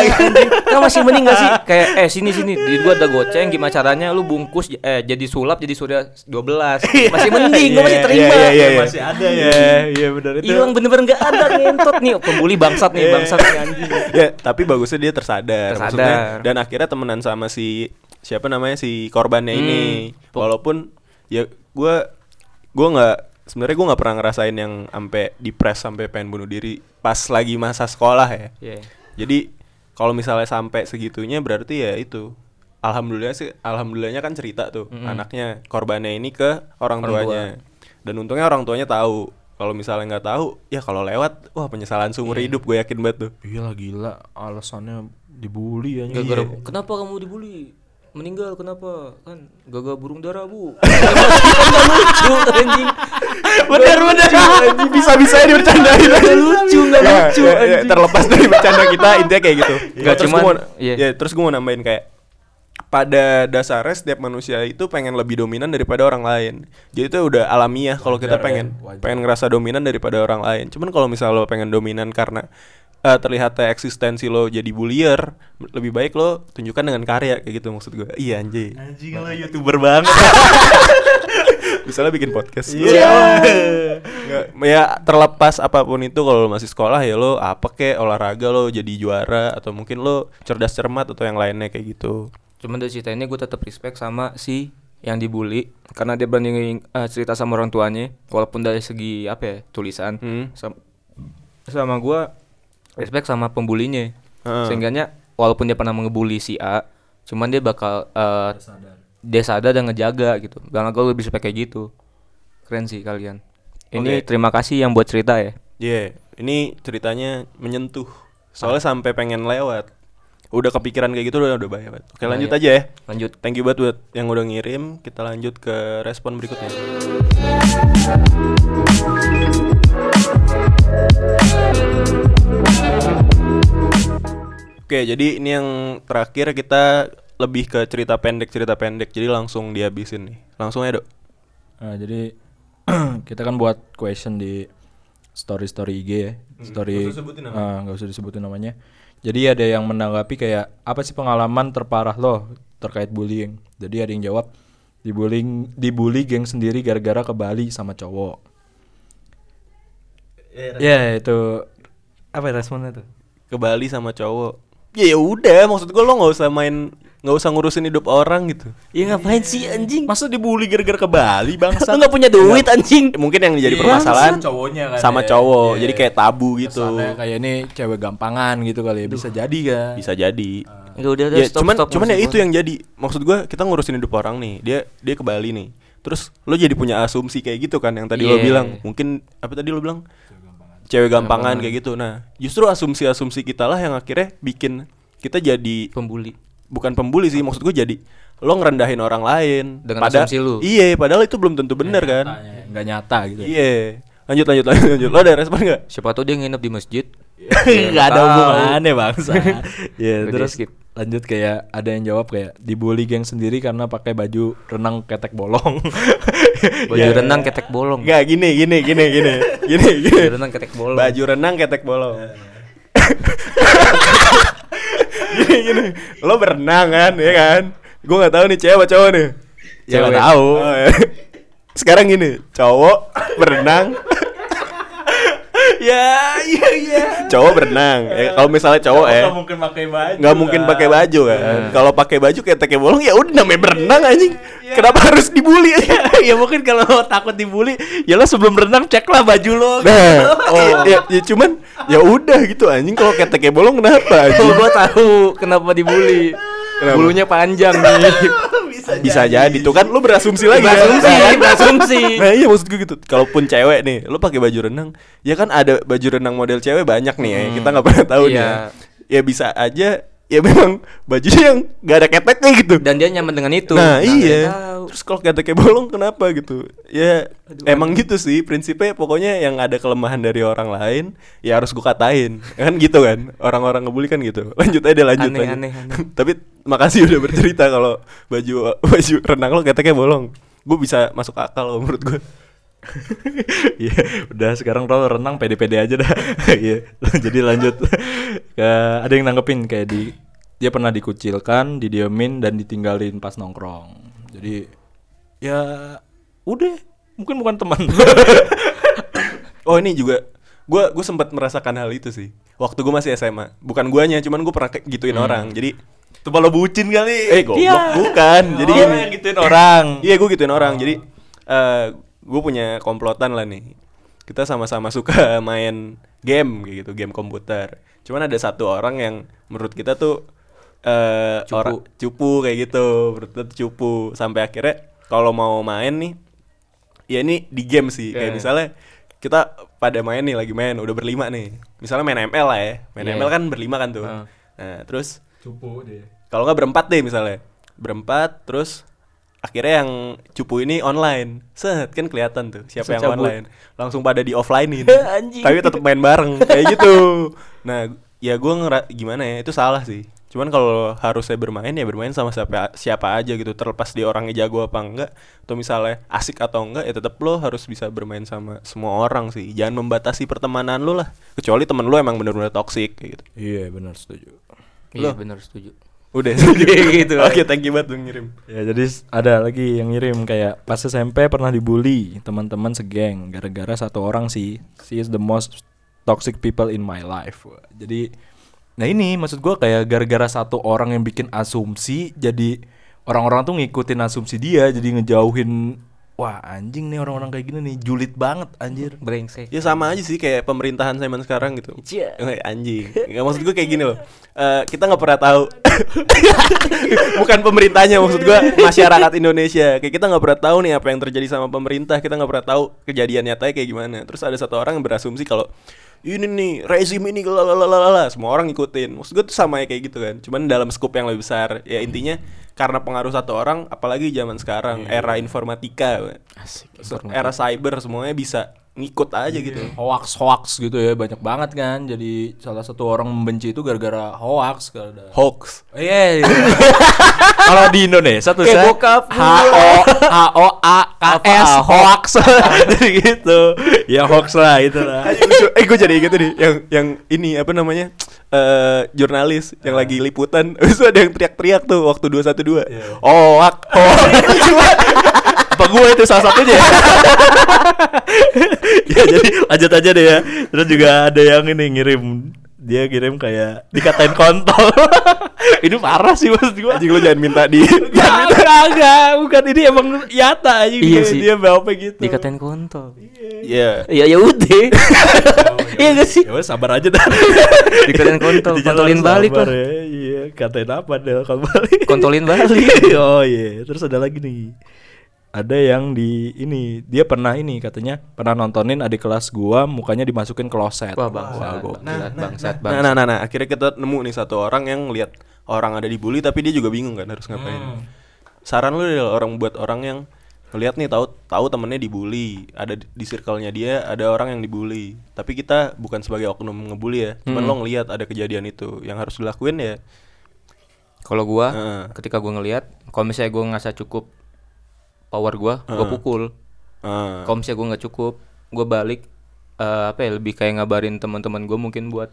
kan masih mending gak sih? Kayak eh sini sini, di gua ada goceng gimana caranya lu bungkus eh jadi sulap jadi surya 12. Masih mending, gua masih terima. Iya, iya, iya, iya. Masih ada ya. Iya benar itu. Hilang bener-bener gak ada ngentot nih pembuli bangsat nih, bangsat nih anjing. ya tapi bagusnya dia tersadar, Tersadar. maksudnya dan akhirnya temenan sama si siapa namanya si korbannya ini. Hmm. walaupun ya gue gue nggak sebenarnya gue nggak pernah ngerasain yang sampai depres sampai pengen bunuh diri pas lagi masa sekolah ya. Iya. jadi kalau misalnya sampai segitunya berarti ya itu. Alhamdulillah sih alhamdulillahnya kan cerita tuh anaknya korbannya ini ke orang, Orang tuanya. dan untungnya orang tuanya tahu. Kalau misalnya nggak tahu ya kalau lewat wah penyesalan seumur hidup gue yakin banget tuh. Iya lah gila. Alasannya dibully ya. Gara-gara kenapa kamu dibully? Meninggal kenapa? Kan gagal burung dara, Bu. gak lucu anjing. bener bener bisa bisa dibercandain Gak lucu, gak Ya, lucu ya, ya, anjing. terlepas dari bercanda kita intinya kayak gitu Nggak, terus cuman- gue mau iya. ya, terus gue mau nambahin kayak pada dasarnya setiap manusia itu pengen lebih dominan daripada orang lain jadi itu udah alamiah kalau kita ya, pengen pengen ngerasa dominan daripada orang lain cuman kalau misalnya lo pengen dominan karena eh, terlihatnya eksistensi lo jadi bullier lebih baik lo tunjukkan dengan karya kayak gitu maksud gue iya anjing Anjing lo youtuber banget. misalnya bikin podcast Iya. Nggak, ya terlepas apa pun itu kalau lo masih sekolah ya lo apa kek olahraga lo jadi juara atau mungkin lo cerdas cermat atau yang lainnya kayak gitu Cuman dari cerita ini gue tetap respect sama si yang dibully karena dia berani eh, cerita sama orang tuanya walaupun dari segi apa ya tulisan Hmm. sama, sama gue respect sama pembulinya. Heeh. sehingganya walaupun dia pernah ngebully si A cuman dia bakal eh, dia sadar. dan ngejaga gitu. Karena gue lebih respect kayak gitu. Keren sih kalian. Ini Oke. terima kasih yang buat cerita ya. Iya, ini ceritanya menyentuh. Soalnya sampai pengen lewat. Udah kepikiran kayak gitu udah udah banget. Oke Bahaya. lanjut aja ya. Lanjut. Thank you banget buat yang udah ngirim. Kita lanjut ke respon berikutnya Oke, jadi ini yang terakhir kita lebih ke cerita pendek cerita pendek, jadi langsung dihabisin nih. Langsung ya dok. Nah, jadi kita kan buat question di story story IG ya, story nggak usah sebutin namanya. Ah, nggak usah disebutin namanya. Jadi ada yang menanggapi kayak apa sih pengalaman terparah lo terkait bullying. Jadi ada yang jawab dibullying dibully geng sendiri gara-gara ke Bali sama cowok. Ya itu apa ya responnya tuh? Ke Bali sama cowok. Ya ya udah, maksud gue lo nggak usah main, nggak usah ngurusin hidup orang gitu. ya ngapain sih anjing Masa dibully gara-gara ke Bali bangsa? lu nggak punya duit anjing Mungkin yang jadi Iya, permasalahan cowoknya kan sama ya. cowok, Iya, jadi iya. kayak tabu gitu. Kesannya kayak ini cewek gampangan gitu kali ya bisa jadi kan. Bisa jadi. Ya udah udah ya, stop cuman stop cuman ya itu yang jadi maksud gua kita ngurusin hidup orang nih dia dia ke Bali nih terus lo jadi punya asumsi kayak gitu kan yang tadi lo Iya. bilang mungkin apa tadi lo bilang cewek gampangan kayak gitu. Nah justru asumsi-asumsi kita lah yang akhirnya bikin kita jadi pembuli. Bukan pembuli sih maksud gue jadi lo ngerendahin orang lain. Dengan Pada- asumsi lu. iya padahal itu belum tentu bener kan? Nggak nyata gitu. iya. Lanjut lanjut lanjut lanjut. Lo ada respon nggak? Siapa tahu dia nginep di masjid. Nggak ada hubungannya bangsa. Ya Udah terus? skip. Lanjut kayak ada yang jawab kayak dibully geng sendiri karena pakai baju renang ketek bolong. baju Ya. renang ketek bolong nggak gini gini gini gini gini gini baju renang ketek bolong baju renang ketek bolong gini gini lo berenang kan ya kan gue nggak tahu nih cewek apa cowok nih Ya, Cewek. tahu. Oh, ya. sekarang gini cowok berenang ya iya iya. cowok berenang ya kalau misalnya cowok ya Nggak mungkin pakai baju. nggak mungkin pakai baju kan kalau pakai baju keteknya bolong ya udah namanya berenang anjing kenapa harus dibully ya mungkin kalau takut dibully ya lo sebelum renang ceklah baju lo. Nah, oh, ya, ya cuman ya udah gitu anjing kalau keteknya bolong kenapa anjing? gua tahu kenapa dibully. Kenapa? Bulunya panjang nih. Bisa jadi tuh kan lu berasumsi lagi kan? Berasumsi, kan? berasumsi. Nah iya maksud gue gitu Kalaupun cewek nih Lu pakai baju renang Ya kan ada baju renang model cewek banyak nih ya Kita nggak pernah tahu nih Iya. ya. Ya bisa aja ya memang bajunya yang gak ada keteknya gitu. Dan dia nyaman dengan itu. Nah, nggak iya. terus kalau keteknya bolong kenapa gitu? Ya emang gitu sih. Prinsipnya pokoknya yang ada kelemahan dari orang lain ya harus gua katain. Kan gitu kan? Orang-orang ngebully kan gitu. Lanjut aja lanjut Aneh, aja. aneh, aneh. tapi makasih udah bercerita kalau baju baju renang lo keteknya bolong. Gue bisa masuk akal menurut gue Iya, udah sekarang lo renang pede-pede aja dah. Iya. Jadi lanjut ke ada yang nanggepin kayak di dia pernah dikucilkan, didiemin dan ditinggalin pas nongkrong. Jadi ya udah, mungkin bukan teman. oh ini juga gue gue sempat merasakan hal itu sih waktu gue masih SMA bukan guanya cuman gue pernah gituin orang jadi Tuh lo bucin kali. eh goblok bukan jadi oh, gini yang gituin orang. Iya gue gituin orang. Jadi eh gue punya komplotan lah nih. Kita sama-sama suka main game kayak gitu, game komputer. Cuman ada satu orang yang menurut kita tuh eh Cupu. orang cupu kayak gitu, menurut kita tuh cupu. Sampai akhirnya kalau mau main nih ya ini di game sih. Kayak Iya. misalnya kita pada main nih lagi main udah berlima nih. Misalnya main ML lah ya. Main Iya. ML kan berlima kan tuh. Heeh. Nah, terus Cupu dia. kalau nggak berempat deh misalnya berempat terus akhirnya yang cupu ini online. Set kan kelihatan tuh siapa yang Secabut. online. Langsung pada di offlinein Anjing. tapi tetap main bareng kayak gitu. Nah ya gue ngera gimana ya itu salah sih. Cuman kalau harusnya bermain ya bermain sama siapa siapa aja gitu. Terlepas dia orangnya jago apa enggak atau misalnya asik atau enggak ya tetap lo harus bisa bermain sama semua orang sih. Jangan membatasi pertemanan lo lah. Kecuali temen lo emang bener-bener toxic kayak gitu. Iya, benar setuju. iya benar setuju udah Gitu. oke thank you banget udah ngirim Ya jadi ada lagi yang ngirim kayak pas SMP pernah dibully teman-teman segeng gara-gara satu orang sih she is the most toxic people in my life. Jadi nah ini maksud gua kayak gara-gara satu orang yang bikin asumsi jadi orang-orang tuh ngikutin asumsi dia jadi ngejauhin wah anjing nih orang-orang kayak gini nih julid banget anjir. brengsek Ya sama aja sih kayak pemerintahan zaman sekarang gitu. Cia. Anjing. Nggak maksud gue kayak gini loh. Eh, kita nggak pernah tahu. Bukan pemerintahnya maksud gue masyarakat Indonesia. Kayak kita nggak pernah tahu nih apa yang terjadi sama pemerintah. Kita nggak pernah tahu kejadian nyatanya kayak gimana. Terus ada satu orang yang berasumsi kalau ini nih rezim ini lalalala semua orang ngikutin. Maksud gue tuh sama ya kayak gitu kan. Cuman dalam skup yang lebih besar. Ya intinya karena pengaruh satu orang apalagi zaman sekarang era informatika. asik Era cyber semuanya bisa ngikut aja gitu. Hoax hoax gitu ya banyak banget kan. Jadi salah satu orang membenci itu gara-gara hoax gara Hoax. Iya. iya. Kalau di Indonesia tuh saya bokap H O H O A K S hoax jadi gitu. Ya hoax lah itu lah. Eh gue jadi gitu nih yang yang ini apa namanya eh jurnalis yang lagi liputan. Itu ada yang teriak-teriak tuh waktu 212 oh wak oh Apa gue itu salah satunya? ya jadi lanjut aja deh ya. Terus juga ada yang ini ngirim. Dia kirim kayak dikatain kontol. ini parah sih maksud gue. anjing lo jangan minta di Enggak, enggak, enggak, bukan. Ini emang nyata aja Iya sih. dia bawa gitu. dikatain kontol. Ya ya ya udah iya gak sih Ya udah, sabar aja dah. Dikatain kontol, kontolin balik lah. ya. Iya, katain apa deh kalau balik. kontolin balik oh iya, terus ada lagi nih. Ada yang di ini, dia pernah ini katanya pernah nontonin adik kelas gua mukanya dimasukin kloset. wah bangsat gua- bangsat bangsat nah, bangsat nah nah nah akhirnya kita nemu nih satu orang yang lihat orang ada dibully tapi dia juga bingung kan harus ngapain saran lu adalah orang buat orang yang ngeliat nih tahu tahu temennya dibully ada di, di circle-nya dia ada orang yang dibully tapi kita bukan sebagai oknum ngebully ya cuman lo ngelihat ada kejadian itu yang harus dilakuin ya kalau gua Heeh. ketika gua ngelihat kalau misalnya gua ngerasa cukup power gua gua Heeh. pukul eh, kalau misalnya gua nggak cukup gua balik eh, apa ya lebih kayak ngabarin teman-teman gua mungkin buat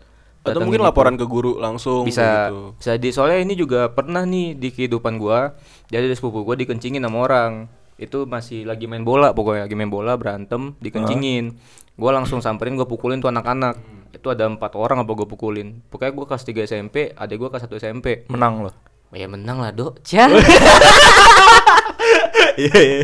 atau mungkin jemput. laporan ke guru langsung bisa gitu. bisa di soalnya ini juga pernah nih di kehidupan gua jadi ada sepupu gua dikencingin sama orang itu masih lagi main bola pokoknya lagi main bola berantem dikencingin. Gua langsung samperin gua pukulin tuh anak-anak. Itu ada empat orang apa gua pukulin. Pokoknya gua kelas 3 SMP adik gua kelas 1 SMP Menang loh. ya menang lah dok. Cia. Iya, iya.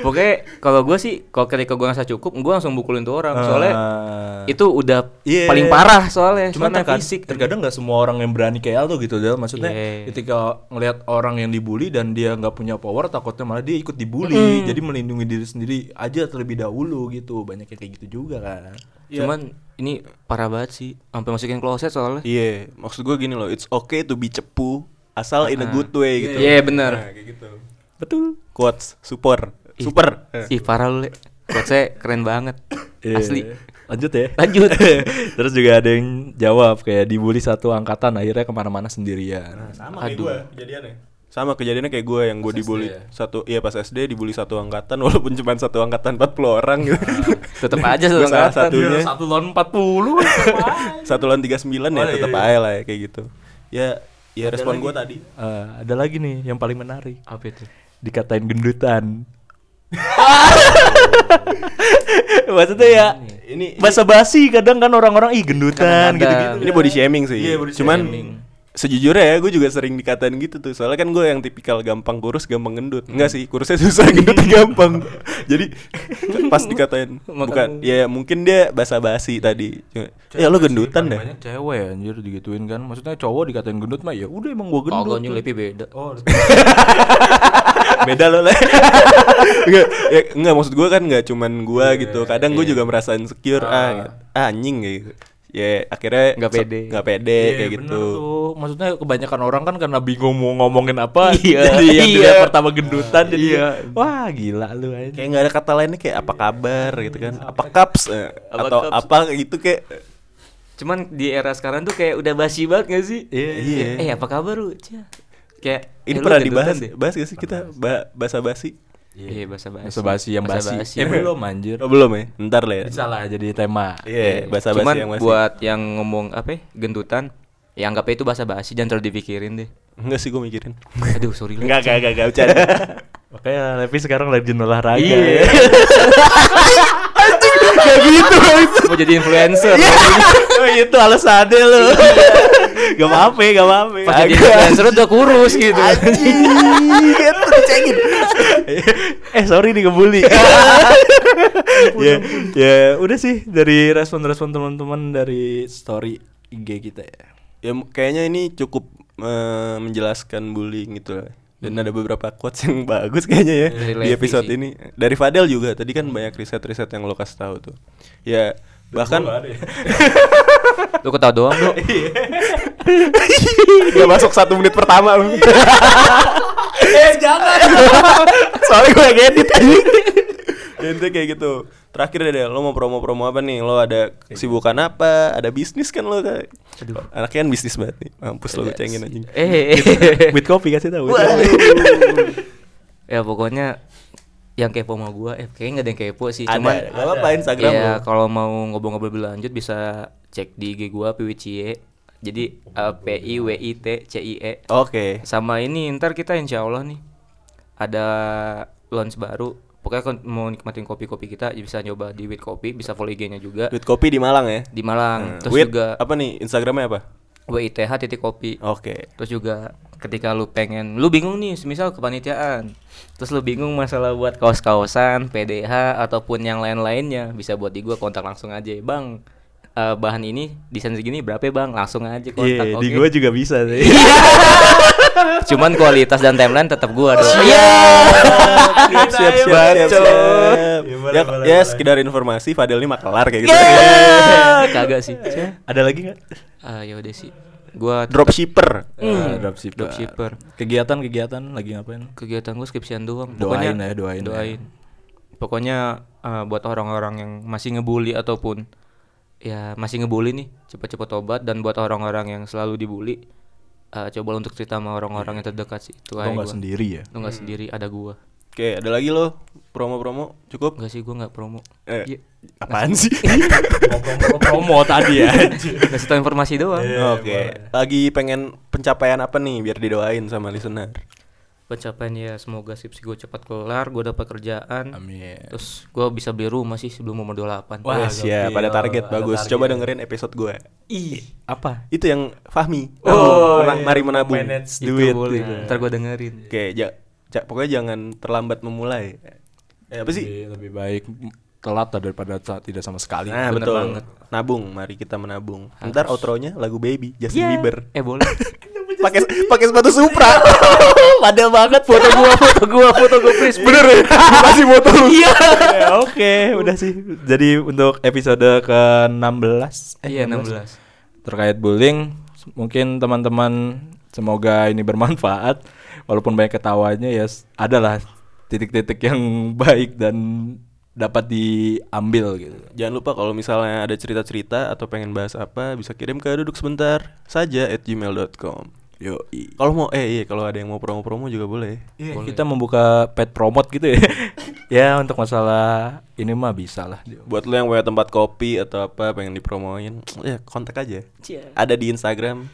Pokoknya kalau gue sih kalau ketika gue ngerasa cukup, gue langsung bukulin tuh orang. Soalnya Ah. itu udah Iya. paling parah soalnya. Cuman soalnya terkadang, fisik. terkadang nggak semua orang yang berani kayak Aldo gitu Del. Maksudnya Iya. ketika ngelihat orang yang dibully dan dia nggak punya power, takutnya malah dia ikut dibully. Jadi melindungi diri sendiri aja terlebih dahulu gitu. Banyak yang kayak gitu juga kan. Cuman ini parah banget sih. Sampai masukin kloset soalnya. Iya, maksud gue gini loh, it's okay to be cepu asal in a good way gitu. Iya bener. Nah, kayak gitu. Betul. Quotes super. Super. Ih parah lu, Le. Quotesnya keren banget. Asli. Iya. Lanjut ya. Lanjut. Terus juga ada yang jawab kayak dibully satu angkatan akhirnya ke mana-mana sendirian. Sama kayak gue kejadiannya. Sama kejadiannya kayak gue yang gue dibully ya? satu iya pas SD dibully satu angkatan walaupun cuma satu angkatan 40 orang gitu. Tetep aja satu angkatan. satunya. Satu lawan 40 satu lawan 39 ya iya, tetap iya. aja lah ya, kayak gitu. Ya ya respon gue tadi. Eh, ada lagi nih yang paling menarik. Apa itu? Dikatain gendutan. Maksudnya ya Ini basa basi kadang kan orang-orang ih gendutan gitu-gitu. ini body shaming sih. Iya, body Cuman shaming. sejujurnya ya gue juga sering dikatain gitu tuh. Soalnya kan gue yang tipikal gampang kurus, gampang gendut. Enggak sih, kurusnya susah, gendutnya gampang. Jadi pas dikatain bukan ya mungkin dia basa-basi tadi. Cuma, ya lo gendutan deh. Banyak cewek anjir digituin kan. Maksudnya cowok dikatain gendut mah ya udah emang gua gendut. Kagak nyulepi beda. Oh, Beda lo lah. enggak, ya, enggak maksud gue kan enggak cuman gue gitu. Kadang gue juga merasa insecure ah, ah, anjing kayak gitu. Ya akhirnya Nggak pede. nggak pede Iya, kayak bener gitu. tuh. Maksudnya kebanyakan orang kan karena bingung mau ngomongin apa. Iya, Jadi yang iya. dilihat pertama gendutan jadi Iya. wah gila lu aja. Kayak nggak ada kata lainnya kayak apa kabar gitu kan. Apa kaps eh, Apa atau kaps? apa gitu kayak Cuman di era sekarang tuh kayak udah basi banget gak sih? Iya, iya. Eh apa kabar lu? Cia. Kayak ini eh, lu pernah dibahas deh. bahas gak sih kita ba bahasa basi? Iya bahasa basi. Basa basi yang basi. Basa-basi. Eh belum anjir. Oh, belum ya? Ntar lah ya. Bisa lah jadi tema. Iya, bahasa basi Cuman yang masih. buat yang ngomong apa ya, gendutan, ya anggapnya itu bahasa basi jangan terlalu dipikirin deh. Enggak sih gue mikirin. Aduh sorry lah. Enggak, enggak, enggak, enggak bercanda. Makanya Levi sekarang rajin olahraga. Iya. Kayak gitu. Mau jadi influencer. oh, itu alasannya lu. Gak apa-apa, gak apa-apa. Pas jadi influencer udah kurus gitu. Gitu dicengin. eh sorry nih ngebully. ya, ya udah sih dari respon-respon teman-teman dari story IG kita ya. Ya kayaknya ini cukup menjelaskan bullying gitu lah. Dan ada beberapa quotes yang bagus kayaknya ya Dari di episode sih. ini. Dari Fadel juga. Tadi kan banyak riset-riset yang lo kasih tahu tuh. Ya bahkan Lu ketawa doang lu. Gak masuk satu menit pertama lu. eh jangan. Soalnya gue yang edit Ya, Intinya kayak gitu. Terakhir deh, lo mau promo-promo apa nih? Lo ada kesibukan apa? Ada bisnis kan lo? Kak? Anaknya kan bisnis banget nih. Mampus lo gue cengin anjing. Eh. With kopi kasih tahu. ya pokoknya yang kepo sama gua eh kayaknya nggak ada yang kepo sih Ada, cuman gak apa-apa Instagram ya kalau mau ngobrol-ngobrol lebih lanjut bisa cek di IG gua Piwicie jadi eh, P I W I T C I E Oke. sama ini ntar kita insya Allah nih ada launch baru pokoknya kalau mau nikmatin kopi-kopi kita bisa nyoba di Wit Kopi bisa follow IG-nya juga Duit kopi di Malang ya. di Malang terus Wait, juga apa nih Instagramnya apa? WITH titik kopi Oke. Terus juga ketika lu pengen, lu bingung nih, misal kepanitiaan, terus lu bingung masalah buat kaos-kaosan, PDH ataupun yang lain-lainnya, bisa buat di gua kontak langsung aja, bang. eh, bahan ini desain segini berapa ya bang? Langsung aja kontak. Iya, oke. di gua juga bisa sih. Cuman kualitas dan timeline tetap gua dong. Iya. siap, siap, siap, siap, Bacot. siap. Ya, Ya, ya sekedar informasi Fadel ini makelar kayak gitu. Kagak sih. Ada lagi nggak? Ah ya udah sih. Gua Dropshipper. Hmm. dropshipper. dropshipper. Kegiatan-kegiatan lagi ngapain? kegiatan gue skripsian doang Doain ya, doain ya. doain pokoknya eh, buat orang-orang yang masih ngebully ataupun ya masih ngebully nih cepat-cepat tobat dan buat orang-orang yang selalu dibully eh, coba untuk cerita sama orang-orang yang terdekat sih itu Lo aja nggak gua. sendiri ya? lu nggak sendiri ada gua Oke, ada lagi lo promo-promo cukup? enggak sih gua nggak promo Eh, Iya. apaan sih? promo tadi ya. ngasih tahu informasi doang Oke, lagi pengen pencapaian apa nih biar didoain sama listener? pencapaian ya semoga skripsi gue cepat kelar gue dapat kerjaan Amin. terus gue bisa beli rumah sih sebelum umur 28 Wah, ya, pada target Ada bagus. target. Coba dengerin episode gue. Ih, apa? Itu yang Fahmi. Oh, Mena- iya. mari menabung. Manage itu duit. boleh gitu. ntar gue dengerin Oke, ja- Ca- pokoknya jangan terlambat memulai. Eh, apa sih? Lebih, lebih baik telat daripada tidak sama sekali. Nah, bener betul. banget. Nabung, mari kita menabung. Ntar outronya lagu Baby, Justin Iya. Bieber. Eh boleh. Pakai pakai sepatu Supra. Padahal banget foto gua, foto gua, foto gua please. Bener ya? Masih foto lu. Ya, Oke, udah sih. Jadi untuk episode ke-16 Iya 16. terkait bullying, mungkin teman-teman semoga ini bermanfaat. Walaupun banyak ketawanya ya adalah titik-titik yang baik dan dapat diambil gitu. Jangan lupa kalau misalnya ada cerita-cerita atau pengen bahas apa bisa kirim ke duduk sebentar saja at gmail.com. Yo, Kalau mau eh iya kalau ada yang mau promo-promo juga boleh. kita membuka pet promote gitu ya. ya untuk masalah ini mah bisa lah. Buat lu yang punya tempat kopi atau apa pengen dipromoin, ya kontak aja. Ada di Instagram.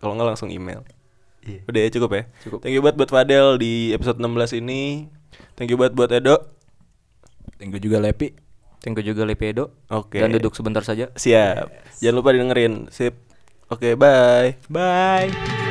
Kalau nggak langsung email. Udah ya cukup ya. Cukup. Thank you buat buat Fadel di episode 16 ini. Thank you buat buat Edo. Thank you juga Lepi. Thank you juga Lepedo. Oke. Dan duduk sebentar saja. Siap. Jangan lupa didengerin. Sip. Oke, bye. Bye.